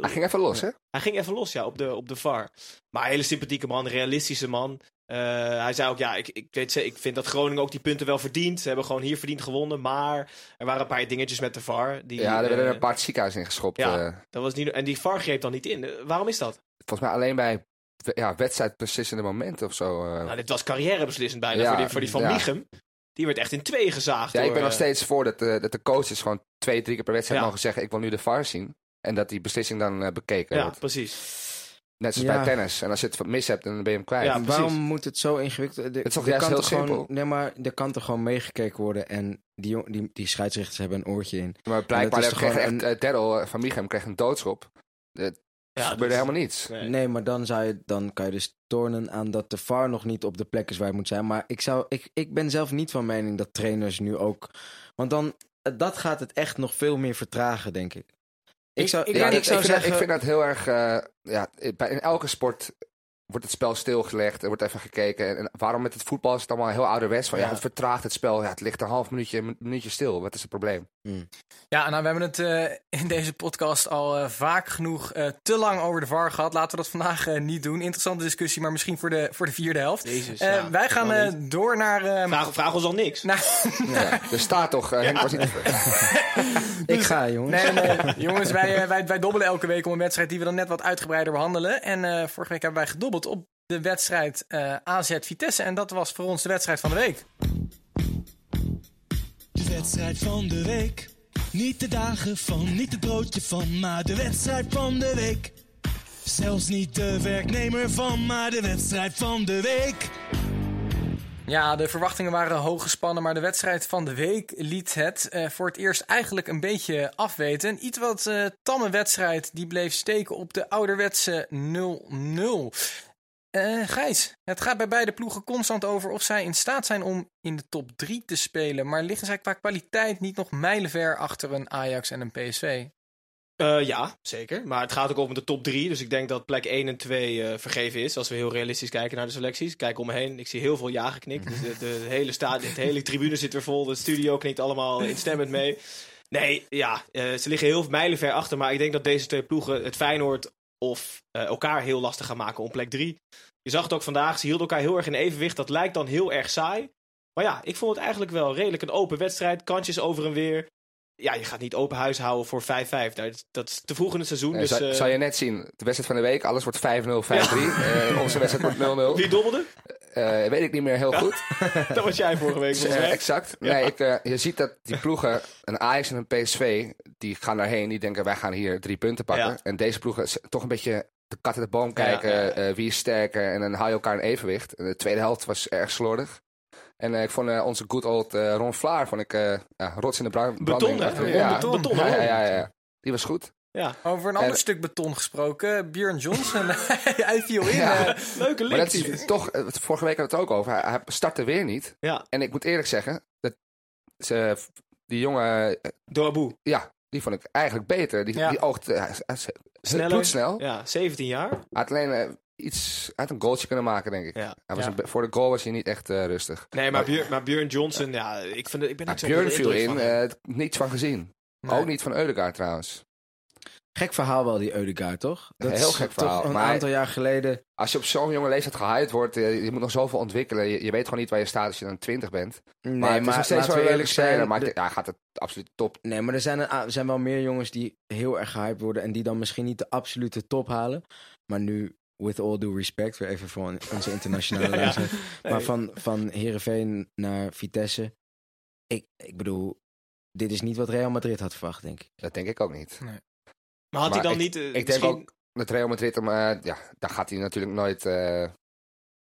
Speaker 4: Hij ging even los, hè?
Speaker 3: hij ging even los, ja, op de, op de VAR. Maar een hele sympathieke man, realistische man. Eh, hij zei ook, ja, ik, ik, weet, ik vind dat Groningen ook die punten wel verdient. Ze hebben gewoon hier verdiend gewonnen. Maar er waren een paar dingetjes met de VAR. Die,
Speaker 4: Ja, er werden
Speaker 3: eh,
Speaker 4: een paar ziekenhuizen ingeschopt.
Speaker 3: ja. dat was niet, en die VAR greep dan niet in. Waarom is dat?
Speaker 4: volgens mij alleen bij ja, wedstrijdbeslissende momenten of zo.
Speaker 3: Nou, dit was carrièrebeslissend bijna
Speaker 4: Ja,
Speaker 3: voor, die, voor die van
Speaker 4: ja.
Speaker 3: Die werd echt in twee gezaagd.
Speaker 4: ja, ik ben nog steeds voor dat, dat de coaches gewoon twee, drie keer per wedstrijd
Speaker 3: Ja.
Speaker 4: mogen zeggen: Ik wil nu de VAR zien. En dat die beslissing dan eh, bekeken
Speaker 3: Ja,
Speaker 4: wordt.
Speaker 3: precies.
Speaker 4: Net zoals
Speaker 5: Ja.
Speaker 4: bij tennis. En als je het mis hebt, dan ben je hem kwijt.
Speaker 3: Ja, precies.
Speaker 5: waarom moet het zo ingewikkeld? De,
Speaker 4: Het is toch
Speaker 5: er
Speaker 4: juist
Speaker 5: kan
Speaker 4: heel
Speaker 5: gewoon-
Speaker 4: simpel?
Speaker 5: Nee, maar er kan toch gewoon meegekeken worden en die, die, die scheidsrechters hebben een oortje in.
Speaker 4: Maar blijkbaar
Speaker 5: is
Speaker 4: kreeg echt,
Speaker 5: gewoon
Speaker 4: eh, Daryl eh, van Michem kreeg een doodschop. Het
Speaker 3: Ja,
Speaker 4: gebeurde helemaal niets.
Speaker 3: Nee.
Speaker 5: Nee, maar dan, zou je, dan kan je dus tornen aan dat de VAR nog niet op de plek is waar het moet zijn. Maar ik, zou, ik, ik ben zelf niet van mening dat trainers nu ook... Want dan, dat gaat het echt nog veel meer vertragen, denk ik. Ik, zou,
Speaker 1: ik
Speaker 5: ja,
Speaker 4: ik,
Speaker 5: ik zou
Speaker 4: vind dat,
Speaker 5: zeggen...
Speaker 4: ik vind dat heel erg. eh, ja, bij, in elke sport wordt het spel stilgelegd. Er wordt even gekeken. En, en waarom met het voetbal is het allemaal heel ouderwets? Van ja,
Speaker 3: Ja.
Speaker 4: het vertraagt het spel. Ja, het ligt een half minuutje, een minuutje stil. Wat is het probleem?
Speaker 1: Ja, nou, we hebben het eh, in deze podcast al eh, vaak genoeg eh, te lang over de VAR gehad. Laten we dat vandaag eh, niet doen. Interessante discussie, maar misschien voor de, voor de vierde helft.
Speaker 3: Jezus,
Speaker 1: Eh,
Speaker 3: ja,
Speaker 1: wij gaan eh, door naar... eh,
Speaker 3: vraag, vraag ons al niks.
Speaker 1: naar
Speaker 4: Ja, er staat toch. Henk was niet.
Speaker 5: Ik ga, jongens.
Speaker 1: Nee, nee, jongens, wij, wij, wij dobbelen elke week om een wedstrijd die we dan net wat uitgebreider behandelen. En eh, vorige week hebben wij gedobbeld op de wedstrijd eh, AZ Vitesse. En dat was voor ons de wedstrijd van de week.
Speaker 2: De wedstrijd van de week. Niet de dagen van, niet het broodje van, maar de wedstrijd van de week. Zelfs niet de werknemer van, maar de wedstrijd van de week.
Speaker 1: Ja, de verwachtingen waren hoog gespannen, maar de wedstrijd van de week liet het eh, voor het eerst eigenlijk een beetje afweten. Een iets wat eh, tamme wedstrijd die bleef steken op de ouderwetse 0-0. Eh, Gijs, het gaat bij beide ploegen constant over of zij in staat zijn om in de top 3 te spelen. Maar liggen zij qua kwaliteit niet nog mijlenver achter een Ajax en een PSV?
Speaker 3: Eh, ja, zeker. Maar het gaat ook over de top 3. Dus ik denk dat plek 1 en 2 eh, vergeven is. Als we heel realistisch kijken naar de selecties. Kijk om me heen. Ik zie heel veel ja geknikt. Dus de, de, hele stadion, de hele tribune zit weer vol. De studio knikt allemaal instemmend mee. Nee, ja, ze liggen heel mijlenver achter. Maar ik denk dat deze twee ploegen het Feyenoord of elkaar heel lastig gaan maken om plek 3. Je zag het ook vandaag. Ze hielden elkaar heel erg in evenwicht. Dat lijkt dan heel erg saai. Maar ja, ik vond het eigenlijk wel redelijk een open wedstrijd. Kantjes over en weer ja, je gaat niet open huis houden voor 5-5. Nou, dat- Dat is te vroeg in het seizoen.
Speaker 4: Nee,
Speaker 3: dus,
Speaker 4: zou,
Speaker 3: eh,
Speaker 4: je net zien, de wedstrijd van de week, alles wordt 5-0, 5-3. Eh, onze wedstrijd wordt 0-0.
Speaker 3: Wie dobbelde?
Speaker 4: Eh, weet ik niet meer heel goed.
Speaker 3: Dat was jij vorige week volgens mij.
Speaker 4: exact. Nee, ik, je ziet dat die ploegen, een Ajax en een PSV, die gaan daarheen. Die denken, wij gaan hier drie punten pakken. En deze ploegen toch een beetje de kat in de boom kijken.
Speaker 3: Ja, ja, ja.
Speaker 4: eh, wie is sterker? En dan hou je elkaar in evenwicht. En de tweede helft was erg slordig. En eh, ik vond eh, onze good old eh, Ron Vlaar, vond ik, eh, ja, rots in de brand.
Speaker 3: Beton, hè?
Speaker 4: Ja.
Speaker 3: Beton. Beton,
Speaker 4: Ja, ja, ja, ja. Die was goed.
Speaker 3: Ja,
Speaker 1: Over een ander
Speaker 4: En-
Speaker 1: stuk beton gesproken. Björn Johnson, hij viel in.
Speaker 4: Ja.
Speaker 1: eh,
Speaker 3: leuke
Speaker 4: Maar dat
Speaker 3: link.
Speaker 4: is toch, vorige week hadden we het ook over. Hij, hij startte weer niet.
Speaker 3: Ja,
Speaker 4: En ik moet eerlijk zeggen, dat ze, die jongen,
Speaker 3: Doabu.
Speaker 4: ja, die vond ik eigenlijk beter. Die,
Speaker 1: Ja.
Speaker 4: die oogt
Speaker 3: Sneller.
Speaker 4: bloedsnel.
Speaker 3: Ja, 17 jaar.
Speaker 4: Hij had alleen eh, iets had een goaltje kunnen maken, denk ik.
Speaker 3: Ja.
Speaker 4: Hij was
Speaker 1: Ja.
Speaker 4: een be- voor de goal was hij niet echt eh, rustig.
Speaker 3: Nee, maar, Björn, maar Björn Johnson, ja, ik, vind het, ik ben niet zo
Speaker 4: Björn viel in, eh, niets van gezien.
Speaker 1: Nee.
Speaker 4: Ook niet van Eudegaard trouwens.
Speaker 5: Gek verhaal wel, die Eudegaard, toch? Dat
Speaker 4: Heel
Speaker 5: is
Speaker 4: gek
Speaker 5: toch
Speaker 4: verhaal,
Speaker 5: Een
Speaker 4: maar-
Speaker 5: aantal jaar geleden.
Speaker 4: Als je op zo'n jonge leeftijd gehyped wordt, eh, je moet nog zoveel ontwikkelen. Je, je weet gewoon niet waar je staat als je dan 20 bent.
Speaker 5: Nee,
Speaker 4: maar het is steeds wel een
Speaker 5: eerlijk zijn.
Speaker 4: Maar
Speaker 5: de-
Speaker 4: ja, hij gaat het absoluut top.
Speaker 5: Nee, maar er zijn, een, er zijn wel meer jongens die heel erg gehyped worden. En die dan misschien niet de absolute top halen. Maar nu, with all due respect, weer even voor onze internationale
Speaker 3: Ja. Nee.
Speaker 5: Maar van, van Heerenveen naar Vitesse. Ik, ik bedoel, dit is niet wat Real Madrid had verwacht, denk ik.
Speaker 4: Dat denk ik ook niet.
Speaker 3: Maar had hij
Speaker 4: maar
Speaker 3: dan
Speaker 4: ik-
Speaker 3: niet... eh,
Speaker 4: Ik denk
Speaker 3: misschien
Speaker 4: ook dat Real Madrid hem, eh, ja, daar gaat hij natuurlijk nooit, eh,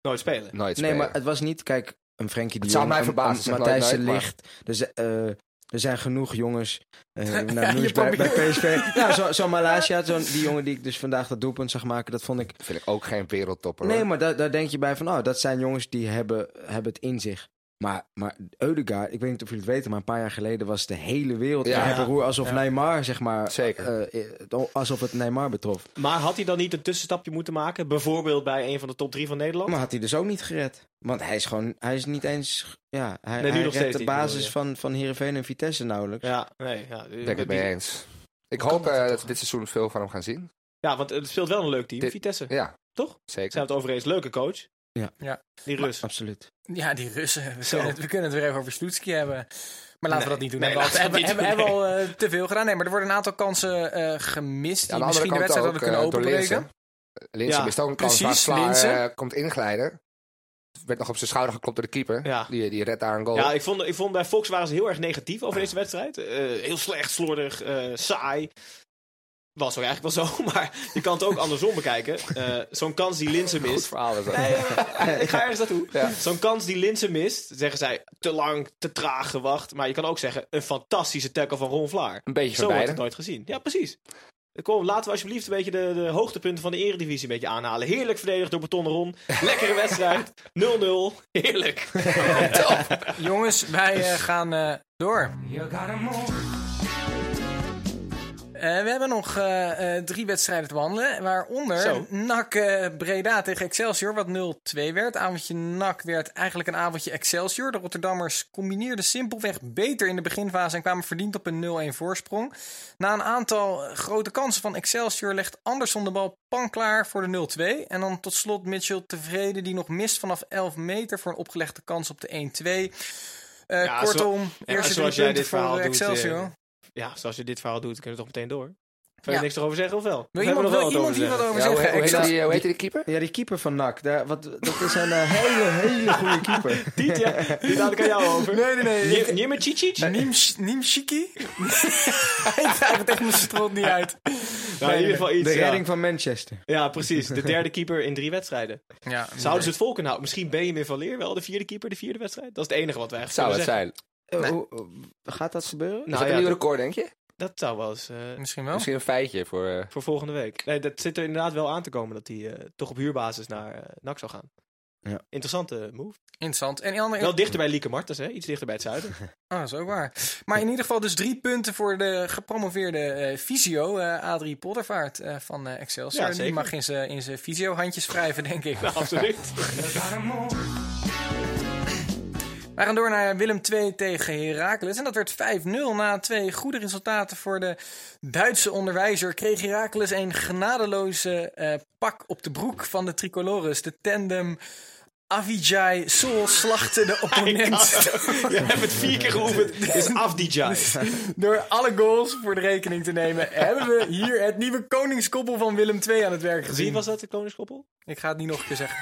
Speaker 3: nooit spelen?
Speaker 4: nooit
Speaker 5: Nee,
Speaker 4: spelen.
Speaker 5: maar het was niet, kijk, een Frenkie de
Speaker 4: Het zou
Speaker 5: Jong,
Speaker 4: mij verbazen,
Speaker 5: een Matthijs de
Speaker 4: nooit, maar-
Speaker 5: Ligt. Er, zijn, eh, er zijn genoeg jongens. eh nou,
Speaker 1: Ja,
Speaker 5: bij, bij PSV. Ja, zo'n zo Malasia, zo die jongen die ik dus vandaag dat doelpunt zag maken, dat vond ik...
Speaker 4: vind ik ook geen wereldtopper.
Speaker 5: Nee,
Speaker 4: hoor.
Speaker 5: maar daar, daar denk je bij van, oh, dat zijn jongens die hebben, hebben het in zich. Maar, maar Eudegaard, ik weet niet of jullie het weten, maar een paar jaar geleden was de hele wereld
Speaker 4: Ja.
Speaker 5: alsof
Speaker 1: Ja.
Speaker 5: Neymar, zeg maar,
Speaker 4: Zeker.
Speaker 5: eh, eh, alsof het Neymar betrof.
Speaker 3: Maar had hij dan niet een tussenstapje moeten maken? Bijvoorbeeld bij een van de top drie van Nederland?
Speaker 5: Maar had hij dus ook niet gered. Want hij is gewoon, hij is niet eens, ja, hij,
Speaker 3: Nee, nu
Speaker 5: hij
Speaker 3: nog
Speaker 5: redt
Speaker 3: steeds
Speaker 5: de basis van, van Heerenveen en Vitesse nauwelijks.
Speaker 3: Ja, nee. Ja,
Speaker 4: Ik denk het mee eens. Ik hoop
Speaker 3: dat
Speaker 4: eh, dat we dit seizoen veel van hem gaan zien.
Speaker 3: ja, want het speelt wel een leuk team,
Speaker 4: Dit-
Speaker 3: Vitesse.
Speaker 4: Ja,
Speaker 3: Toch?
Speaker 4: zeker.
Speaker 3: Zijn het over eens leuke coach?
Speaker 5: Ja.
Speaker 1: Ja.
Speaker 3: Die Rus.
Speaker 5: Absoluut.
Speaker 1: Ja, die Russen. We
Speaker 3: Zo.
Speaker 1: kunnen, het, we kunnen het weer even over Sloetski hebben. Maar laten we dat niet doen.
Speaker 3: nee,
Speaker 1: hebben we hebben, hebben, hebben we
Speaker 3: doen,
Speaker 1: al eh, te veel gedaan. Nee, maar er worden een aantal kansen eh, gemist. Die misschien de wedstrijd hadden kunnen
Speaker 4: eh, door
Speaker 1: openbreken.
Speaker 4: Linsen.
Speaker 3: Ja,
Speaker 4: mist ook een kans
Speaker 1: precies,
Speaker 4: Vlaar eh, komt inglijden. Werd nog op zijn schouder geklopt door de keeper.
Speaker 3: Ja.
Speaker 4: Die, die redt daar een goal.
Speaker 3: Ja, ik vond, ik vond bij Fox waren ze heel erg negatief over deze wedstrijd. Eh, heel slecht, slordig, eh, saai. Was ook eigenlijk wel zo, maar je kan het ook andersom bekijken. Eh, Zo'n kans die Linsen
Speaker 4: Goed
Speaker 3: mist.
Speaker 4: verhaal is dat.
Speaker 3: Nee, ik ga ergens naartoe.
Speaker 4: Ja.
Speaker 3: Zo'n kans die Linsen mist, zeggen zij te lang, te traag gewacht. Maar je kan ook zeggen, een fantastische tackle van Ron Vlaar.
Speaker 4: Een beetje
Speaker 3: Zo
Speaker 4: van
Speaker 3: wordt het nooit gezien. Ja, precies. Kom, laten we alsjeblieft een beetje de, de hoogtepunten van de eredivisie een beetje aanhalen. Heerlijk verdedigd door Betonnen Ron. Lekkere wedstrijd. 0-0. Heerlijk.
Speaker 1: Jongens, wij eh, gaan eh, door. Eh, we hebben nog eh, eh, drie wedstrijden te behandelen. Waaronder
Speaker 3: Zo.
Speaker 1: NAC Breda tegen Excelsior, wat 0-2 werd. Avondje NAC werd eigenlijk een avondje Excelsior. De Rotterdammers combineerden simpelweg beter in de beginfase en kwamen verdiend op een 0-1 voorsprong. Na een aantal grote kansen van Excelsior legt Anderson de bal pan klaar voor de 0-2. En dan tot slot Mitchell tevreden, die nog mist vanaf 11 meter voor een opgelegde kans op de 1-2. Eh,
Speaker 3: Ja,
Speaker 1: kortom,
Speaker 3: zo- ja,
Speaker 1: eerste drie
Speaker 3: zoals jij dit
Speaker 1: voor
Speaker 3: verhaal doet,
Speaker 1: Excelsior.
Speaker 3: Ja, zoals je dit verhaal doet, kunnen we toch meteen door. Wil je
Speaker 1: Ja.
Speaker 3: niks erover zeggen of wel?
Speaker 1: Wil iemand,
Speaker 3: wel
Speaker 1: iemand hier wat over
Speaker 4: Ja, hoe,
Speaker 1: zeggen?
Speaker 4: hoe, heet
Speaker 1: Excel-
Speaker 4: die, hoe heet die keeper?
Speaker 5: Ja, die keeper van NAC, daar, wat, dat is een eh, hele, hele goede keeper.
Speaker 3: Tiet, ja. Die laat ik aan jou over.
Speaker 1: Nee, nee, nee. Niemsh- Niemshiki? ik krijg het echt mijn strot niet uit.
Speaker 3: Nou, in ieder geval iets.
Speaker 5: De
Speaker 3: ja.
Speaker 5: redding van Manchester.
Speaker 3: Ja, precies. De derde keeper in drie wedstrijden.
Speaker 1: Ja,
Speaker 3: Zouden ze het vol kunnen houden? Misschien Benjamin van Leer wel de vierde keeper, de vierde wedstrijd? Dat is het enige wat wij
Speaker 4: Zou
Speaker 3: eigenlijk
Speaker 4: het
Speaker 3: kunnen
Speaker 4: zijn.
Speaker 5: Eh, hoe- hoe- gaat dat gebeuren?
Speaker 3: zeggen.
Speaker 4: is dat
Speaker 3: Nou
Speaker 4: een
Speaker 3: ja,
Speaker 4: nieuw
Speaker 3: dat,
Speaker 4: record, denk je?
Speaker 3: dat zou wel eens... eh,
Speaker 1: Misschien wel.
Speaker 4: Misschien een feitje voor... eh,
Speaker 3: voor volgende week. Nee, dat zit er inderdaad wel aan te komen dat hij eh, toch op huurbasis naar eh NAC zou gaan.
Speaker 5: Ja.
Speaker 3: Interessante move.
Speaker 1: Interessant. En andere...
Speaker 3: Wel dichter bij Lieke Martens, hè? Iets dichter bij het zuiden.
Speaker 1: Ah, dat is ook waar. Maar in ieder geval dus drie punten voor de gepromoveerde eh fysio, eh Adrie Pottervaart eh, van eh, Excelsior.
Speaker 3: Ja,
Speaker 1: Die mag in zijn in zijn fysio-handjes wrijven, denk ik.
Speaker 3: Nou, absoluut.
Speaker 1: We gaan door naar Willem II tegen Heracles. En dat werd 5-0 na twee goede resultaten voor de Duitse onderwijzer. Kreeg Heracles een genadeloze eh, pak op de broek van de tricolores. De tandem Avijay Sol slachtte de opponent.
Speaker 3: Je hebt het vier keer geoefend. Het is Afdijay.
Speaker 1: Door alle goals voor de rekening te nemen, hebben we hier het nieuwe koningskoppel van Willem II aan het werk gezien.
Speaker 3: Wie was dat, de koningskoppel?
Speaker 1: Ik ga het niet nog een keer zeggen.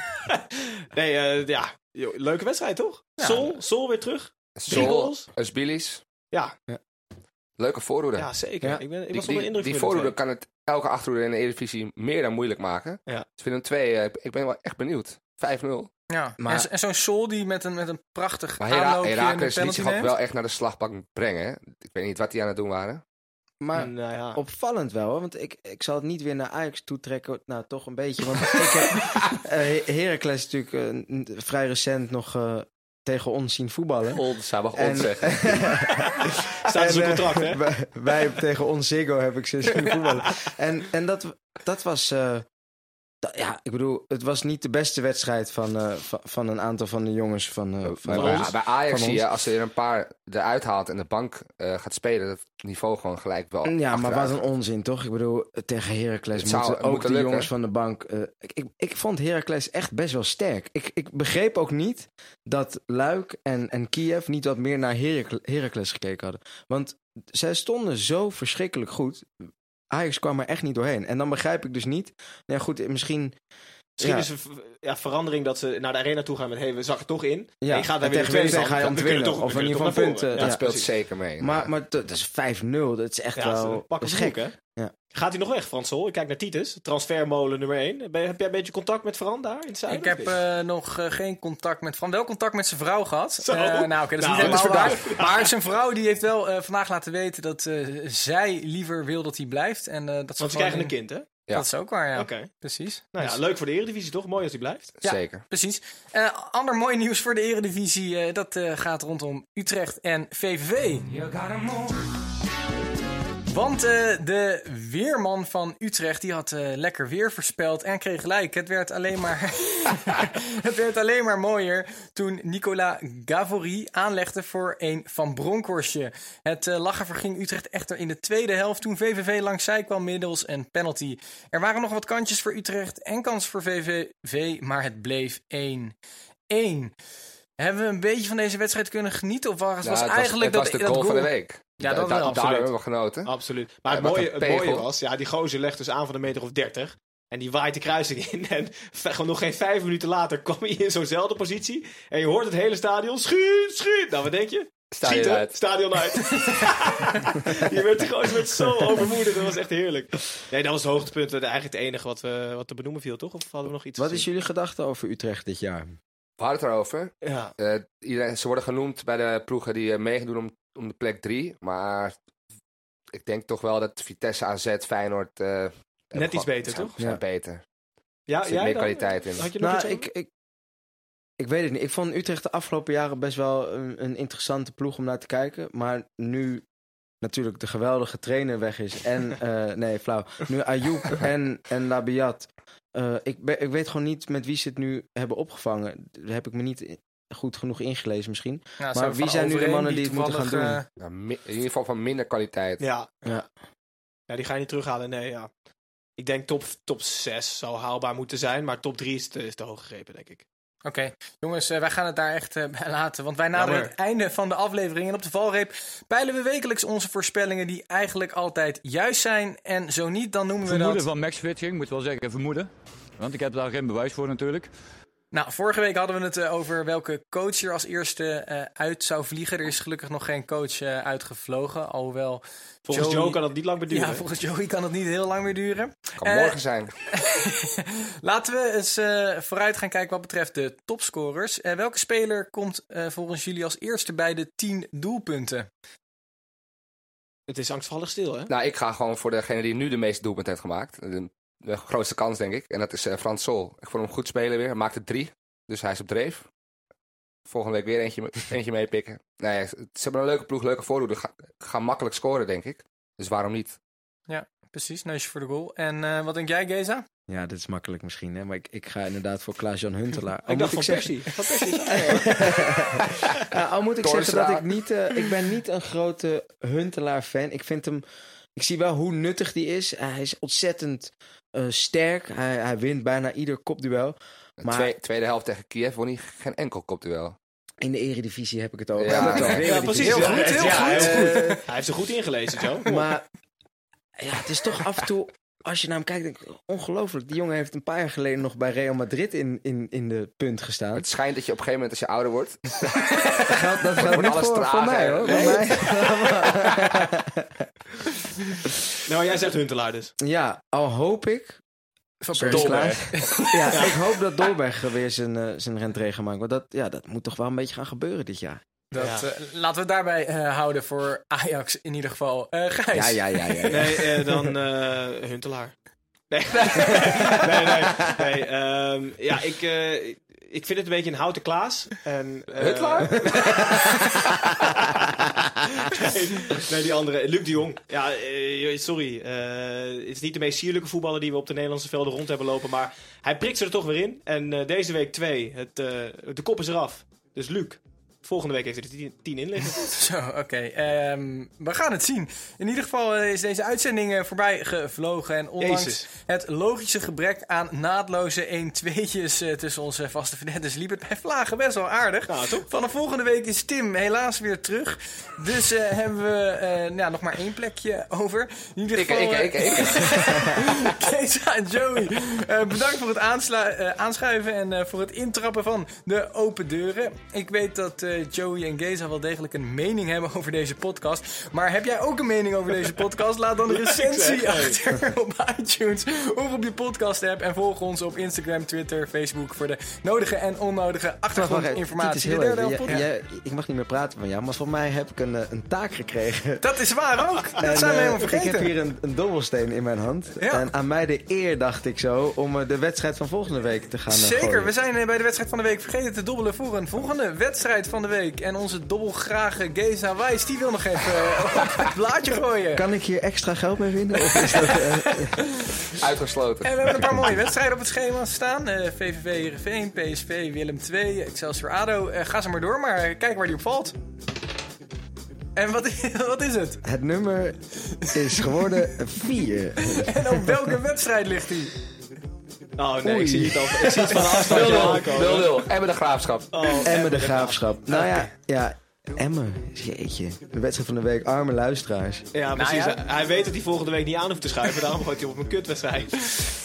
Speaker 3: nee, eh, ja. Yo, Leuke wedstrijd, toch?
Speaker 1: Ja.
Speaker 3: Sol, Sol weer terug.
Speaker 4: Sol,
Speaker 3: goals.
Speaker 4: Usbilis.
Speaker 3: Ja,
Speaker 4: Leuke voorhoede.
Speaker 3: ja zeker.
Speaker 5: Ja.
Speaker 3: Ik, ben, ik
Speaker 4: die
Speaker 3: was onder de
Speaker 4: die,
Speaker 3: indruk
Speaker 4: die
Speaker 3: van
Speaker 4: voorhoede
Speaker 3: de
Speaker 4: kan het elke achterhoede in de Eredivisie meer dan moeilijk maken.
Speaker 3: Ja.
Speaker 4: Dus Willem 2, ik ben wel echt benieuwd. 5-0.
Speaker 1: Ja,
Speaker 5: Maar-
Speaker 1: en, en zo'n Sol die met een, met een prachtig
Speaker 4: Maar Hera
Speaker 1: een
Speaker 4: Herakles liet
Speaker 1: penalty
Speaker 4: zich wel echt naar de slagbank brengen. Ik weet niet wat die aan het doen waren.
Speaker 5: Maar.
Speaker 3: Nou ja.
Speaker 5: opvallend wel, hoor, want ik, ik zal het niet weer naar Ajax toetrekken. Nou, toch een beetje. Want ik heb eh, Heracles natuurlijk eh, vrij recent nog eh, tegen ons zien voetballen.
Speaker 4: Ons, wel
Speaker 5: En-
Speaker 4: ons zeggen.
Speaker 3: Staat in zijn
Speaker 5: En, eh,
Speaker 3: contract, hè?
Speaker 5: wij, tegen ons Ziggo heb ik ze zien voetballen. En, en dat, dat was... ja, ik bedoel, het was niet de beste wedstrijd van, eh, van, van een aantal van de jongens van, eh, van
Speaker 4: bij,
Speaker 5: ons.
Speaker 4: bij Ajax zie je, als er een paar eruit haalt en de bank eh, gaat spelen, dat het niveau gewoon gelijk wel
Speaker 5: Ja, maar wat een onzin, toch? Ik bedoel, tegen Heracles
Speaker 4: zou-
Speaker 5: moeten ook
Speaker 4: moet
Speaker 5: de
Speaker 4: lukken.
Speaker 5: jongens van de bank... ik, ik, ik vond Heracles echt best wel sterk. Ik, ik begreep ook niet dat Luik en, en Kiev niet wat meer naar Heracles gekeken hadden. Want zij stonden zo verschrikkelijk goed. Ajax kwam er echt niet doorheen. En dan begrijp ik dus niet... Nou goed, misschien...
Speaker 3: Misschien
Speaker 5: Ja.
Speaker 3: is er v- ja, verandering dat ze naar de arena toe gaan met... hey, we zakken toch in.
Speaker 5: Ja,
Speaker 3: en gaat
Speaker 5: en
Speaker 3: daar weer
Speaker 5: tegen ga je
Speaker 3: kunnen
Speaker 5: ontwinnen.
Speaker 3: toch-
Speaker 5: Of in ieder geval punten.
Speaker 4: Dat speelt
Speaker 3: precies.
Speaker 4: zeker mee.
Speaker 5: Maar, maar dat is 5-0. Dat is echt wel...
Speaker 3: pakken
Speaker 5: is gek,
Speaker 3: hè?
Speaker 5: Ja.
Speaker 3: Gaat hij nog weg, Frans Sol? Ik kijk naar Titus, transfermolen nummer 1. heb jij een beetje contact met Fran daar in het zuiden?
Speaker 1: Ik heb eh, nog eh, geen contact met Fran. Wel contact met zijn vrouw gehad.
Speaker 3: Zo.
Speaker 1: Eh, nou, oké, dat is
Speaker 3: Nou,
Speaker 1: niet
Speaker 3: is
Speaker 1: helemaal waar. Maar zijn vrouw die heeft wel vandaag laten weten dat zij liever wil dat hij blijft. En, dat
Speaker 3: Want ze krijgen een kind, hè?
Speaker 4: Ja.
Speaker 1: Dat is ook waar, ja.
Speaker 3: Oké.
Speaker 1: Precies.
Speaker 3: Nou ja,
Speaker 1: Dus-
Speaker 3: leuk voor de Eredivisie, toch? Mooi als hij blijft.
Speaker 1: Ja.
Speaker 4: Zeker.
Speaker 1: Precies. Eh, ander mooi nieuws voor de Eredivisie. dat gaat rondom Utrecht en VVV. Want eh, de weerman van Utrecht die had eh, lekker weer voorspeld en kreeg gelijk. Het werd alleen maar, het werd alleen maar mooier toen Nicola Gavory aanlegde voor een Van Bronckhorstje. Het eh, lachen verging Utrecht echter in de tweede helft toen VVV langs zij kwam middels een penalty. Er waren nog wat kantjes voor Utrecht en kans voor VVV, maar het bleef 1-1. Hebben we een beetje van deze wedstrijd kunnen genieten? Of was,
Speaker 4: Ja,
Speaker 1: was
Speaker 4: het
Speaker 1: eigenlijk
Speaker 4: het
Speaker 1: dat,
Speaker 4: was de
Speaker 1: dat
Speaker 4: goal van de week.
Speaker 1: Ja,
Speaker 4: Da-
Speaker 1: dat
Speaker 4: da- Daar hebben we genoten.
Speaker 3: Absoluut. Maar
Speaker 4: Ja,
Speaker 3: het, mooie, het mooie was, ja, die gozer legt dus aan van een meter of 30. En die waait de kruising in. En gewoon nog geen vijf minuten later kwam hij in zo'nzelfde positie. En je hoort het hele stadion. Schiet, schiet. Nou, wat denk je?
Speaker 4: Stadion
Speaker 3: Schieten,
Speaker 4: uit.
Speaker 3: Stadion uit. je werd, die gozer werd zo overmoedig. Dat was echt heerlijk. Nee, dat was het hoogtepunt. Eigenlijk het enige wat, we, wat te benoemen viel, toch? Of hadden we nog iets
Speaker 5: Wat
Speaker 3: gezien?
Speaker 5: is jullie gedachte over Utrecht dit jaar?
Speaker 4: We hadden het erover.
Speaker 3: Ja.
Speaker 4: Eh, iedereen, ze worden genoemd bij de ploegen die eh, meedoen om, om de plek 3. Maar ik denk toch wel dat Vitesse, AZ, Feyenoord... eh, hebben
Speaker 3: iets beter,
Speaker 4: zijn-
Speaker 3: toch?
Speaker 4: Zijn
Speaker 5: Ja.
Speaker 4: beter.
Speaker 3: Ja,
Speaker 4: Er zit meer
Speaker 3: dan?
Speaker 4: kwaliteit in.
Speaker 3: Had je nog
Speaker 5: Nou,
Speaker 3: iets
Speaker 5: ik, ik, ik weet het niet. Ik vond Utrecht de afgelopen jaren best wel een, een interessante ploeg om naar te kijken. Maar nu natuurlijk de geweldige trainer weg is. En, eh, nee, flauw. Nu Ayoub en, en Labiat. Eh, ik, ben- ik weet gewoon niet met wie ze het nu hebben opgevangen. Daar heb ik me niet goed genoeg ingelezen misschien.
Speaker 1: Ja,
Speaker 5: Maar wie zijn nu de mannen die het moeten gaan doen?
Speaker 1: eh,
Speaker 4: Ja, mi- in ieder geval van minder kwaliteit.
Speaker 3: Ja.
Speaker 5: Ja.
Speaker 3: Ja, die ga je niet terughalen. Nee, ja. Ik denk top, top 6 zou haalbaar moeten zijn. Maar top 3 is te, is te hoog gegrepen, denk ik.
Speaker 1: Oké, jongens, eh, wij gaan het daar echt eh, bij laten. Want wij naderen het einde van de aflevering. En op de valreep peilen we wekelijks onze voorspellingen die eigenlijk altijd juist zijn. En zo niet, dan noemen we
Speaker 8: Vermoeden
Speaker 1: dat...
Speaker 8: van matchfitting, moet wel zeggen vermoeden. Want ik heb daar geen bewijs voor natuurlijk.
Speaker 1: Nou, vorige week hadden we het eh, over welke coach er als eerste eh, uit zou vliegen. Er is gelukkig nog geen coach eh, uitgevlogen. Alhoewel...
Speaker 3: Volgens
Speaker 1: Joey-
Speaker 3: Joe kan dat niet lang meer duren.
Speaker 1: Ja, volgens Joey kan het niet heel lang meer duren.
Speaker 4: Kan morgen zijn.
Speaker 1: Laten we eens eh, vooruit gaan kijken wat betreft de topscorers. Welke speler komt eh, volgens jullie als eerste bij de 10 doelpunten?
Speaker 3: Het is angstvallig stil, hè?
Speaker 4: Nou, ik ga gewoon voor degene die nu de meeste doelpunten heeft gemaakt. De, grootste kans, denk ik. En dat is eh, Frans Sol. Ik vond hem goed spelen weer. Hij maakte drie. Dus hij is op dreef. Volgende week weer eentje, eentje meepikken. Nee, ze hebben een leuke ploeg, leuke voorhoede. Ga, gaan makkelijk scoren, denk ik. Dus waarom niet?
Speaker 1: Precies, neusje voor de goal. En eh, wat denk jij, Geza?
Speaker 5: Ja, dit is makkelijk misschien, hè? maar ik, ik ga inderdaad voor Klaas-Jan Huntelaar. Al
Speaker 3: ik dacht
Speaker 5: moet
Speaker 3: van
Speaker 5: zeggen-
Speaker 3: Persie. Van Persie.
Speaker 5: Ja, al moet ik zeggen dat ik niet... eh, ik ben niet een grote Huntelaar-fan. Ik vind hem... Ik zie wel hoe nuttig die is. hij is ontzettend eh, sterk. Hij, hij wint bijna ieder kopduel. Maar-
Speaker 4: twee- tweede helft tegen Kiev won hij geen enkel kopduel.
Speaker 5: In de eredivisie heb ik het over.
Speaker 4: Ja,
Speaker 3: precies.
Speaker 1: Heel goed, heel
Speaker 3: Ja,
Speaker 1: goed.
Speaker 3: hij-
Speaker 5: Eh,
Speaker 3: Hij heeft ze goed ingelezen, Joe.
Speaker 5: maar ja, het is toch af en toe als je naar hem kijkt, denk ik, ongelooflijk. Die jongen heeft een paar jaar geleden nog bij Real Madrid in, in, in de punt gestaan.
Speaker 4: Het schijnt dat je op een gegeven moment, als je ouder wordt...
Speaker 5: Dat geldt, dat geldt niet
Speaker 4: alles
Speaker 5: voor, voor mij hoor.
Speaker 4: Nee.
Speaker 5: Voor mij.
Speaker 3: Nou, jij zegt Huntelaar dus.
Speaker 5: Ja, al hoop ik...
Speaker 1: Van Persie.
Speaker 5: Klaas. Ja, ik hoop dat Dolberg weer zijn, eh, zijn rentregen maakt. Want dat, ja, dat moet toch wel een beetje gaan gebeuren dit jaar.
Speaker 1: Dat,
Speaker 3: Ja.
Speaker 1: eh, laten we het daarbij eh, houden voor Ajax in ieder geval. Eh Gijs.
Speaker 5: Ja, ja, ja. ja, ja.
Speaker 3: Nee, dan eh, Huntelaar. Nee, nee, nee. nee ehm, ja, ik, eh, ik vind het een beetje een houten Klaas. En,
Speaker 4: Huntelaar?
Speaker 3: Nee, die andere. Luc de Jong. Ja, eh, sorry. eh, het is niet de meest sierlijke voetballer die we op de Nederlandse velden rond hebben lopen. Maar hij prikt ze er toch weer in. En eh, deze week twee. Het, eh, de kop is eraf. Dus Luc. Volgende week heeft hij er tien, tien in liggen.
Speaker 1: Zo, oké. Ehm, we gaan het zien. In ieder geval eh, is deze uitzending eh, voorbij gevlogen. En ondanks
Speaker 3: Jezus.
Speaker 1: het logische gebrek aan naadloze 1-2'tjes eh, tussen onze vaste vernetters liep het bij Vlagen best wel aardig.
Speaker 3: Ja, toch?
Speaker 1: Vanaf volgende week is Tim helaas weer terug. Dus hebben we ja, nog maar één plekje over. In ieder
Speaker 4: Ik,
Speaker 1: geval...
Speaker 4: ik, ik, ik.
Speaker 1: Kesa en Joey, bedankt voor het aanschuiven en voor het intrappen van de open deuren. Ik weet dat Joey en Geza wel degelijk een mening hebben over deze podcast. Maar heb jij ook een mening over deze podcast? Laat dan een recensie achter op iTunes of op je podcast app. En volg ons op Instagram, Twitter, Facebook voor de nodige en onnodige achtergrondinformatie. De derde
Speaker 5: even. ik mag niet meer praten van jou, maar voor mij heb ik een, eh, een taak gekregen.
Speaker 1: Dat is waar ook. Dat
Speaker 5: En,
Speaker 1: zijn we
Speaker 5: eh,
Speaker 1: helemaal vergeten.
Speaker 5: Ik heb hier een, een dobbelsteen in mijn hand.
Speaker 1: Ja.
Speaker 5: En aan mij de eer, dacht ik zo, om eh, de wedstrijd van volgende week te gaan
Speaker 1: Zeker,
Speaker 5: gooien.
Speaker 1: we zijn bij de wedstrijd van de week vergeten te dobbelen voor een volgende wedstrijd van de week. En onze dobbelgrage Geza Wijs, die wil nog even eh, op het blaadje gooien.
Speaker 5: Kan ik hier extra geld mee winnen? Of is dat, eh,
Speaker 4: Uitgesloten.
Speaker 1: En we hebben een paar mooie wedstrijden op het schema staan. Eh, VVV Heerenveen, PSV, Willem II, Excelsior ADO. Eh, ga ze maar door, maar kijk waar die op valt. En wat, wat is het?
Speaker 5: het nummer is geworden 4.
Speaker 1: En op welke wedstrijd ligt die?
Speaker 3: Oh nee,
Speaker 5: Oei.
Speaker 3: ik zie het al. Ik zie het van de afstand al aankomen.
Speaker 4: 0-0. En met de graafschap.
Speaker 3: Oh,
Speaker 5: Emmen de Graafschap. Nou ja, ja, Emmen. Jeetje. De wedstrijd van de week. Arme luisteraars.
Speaker 3: Ja, precies.
Speaker 1: Nou ja.
Speaker 3: Hij weet dat hij volgende week niet aan hoeft te schuiven. Daarom gooit hij op een kutwedstrijd.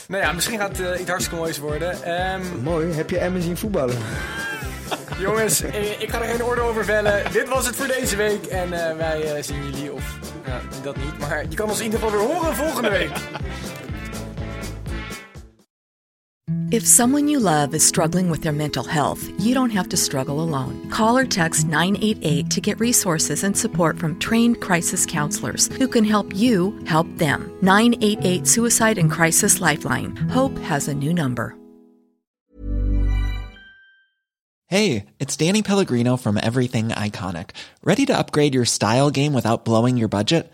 Speaker 1: Nou ja, misschien gaat het eh, iets hartstikke moois worden. Ehm,
Speaker 5: Mooi. Heb je Emmen zien voetballen?
Speaker 1: Jongens, eh, ik ga er geen orde over vellen. Dit was het voor deze week. En eh, wij zien jullie, of ja, dat niet, maar je kan ons in ieder geval weer horen volgende week.
Speaker 9: If someone you love is struggling with their mental health, you don't have to struggle alone. Call or text 988 to get resources and support from trained crisis counselors who can help you help them. 988 Suicide and Crisis Lifeline. Hope has a new number.
Speaker 10: Hey, it's Danny Pellegrino from Everything Iconic. Ready to upgrade your style game without blowing your budget?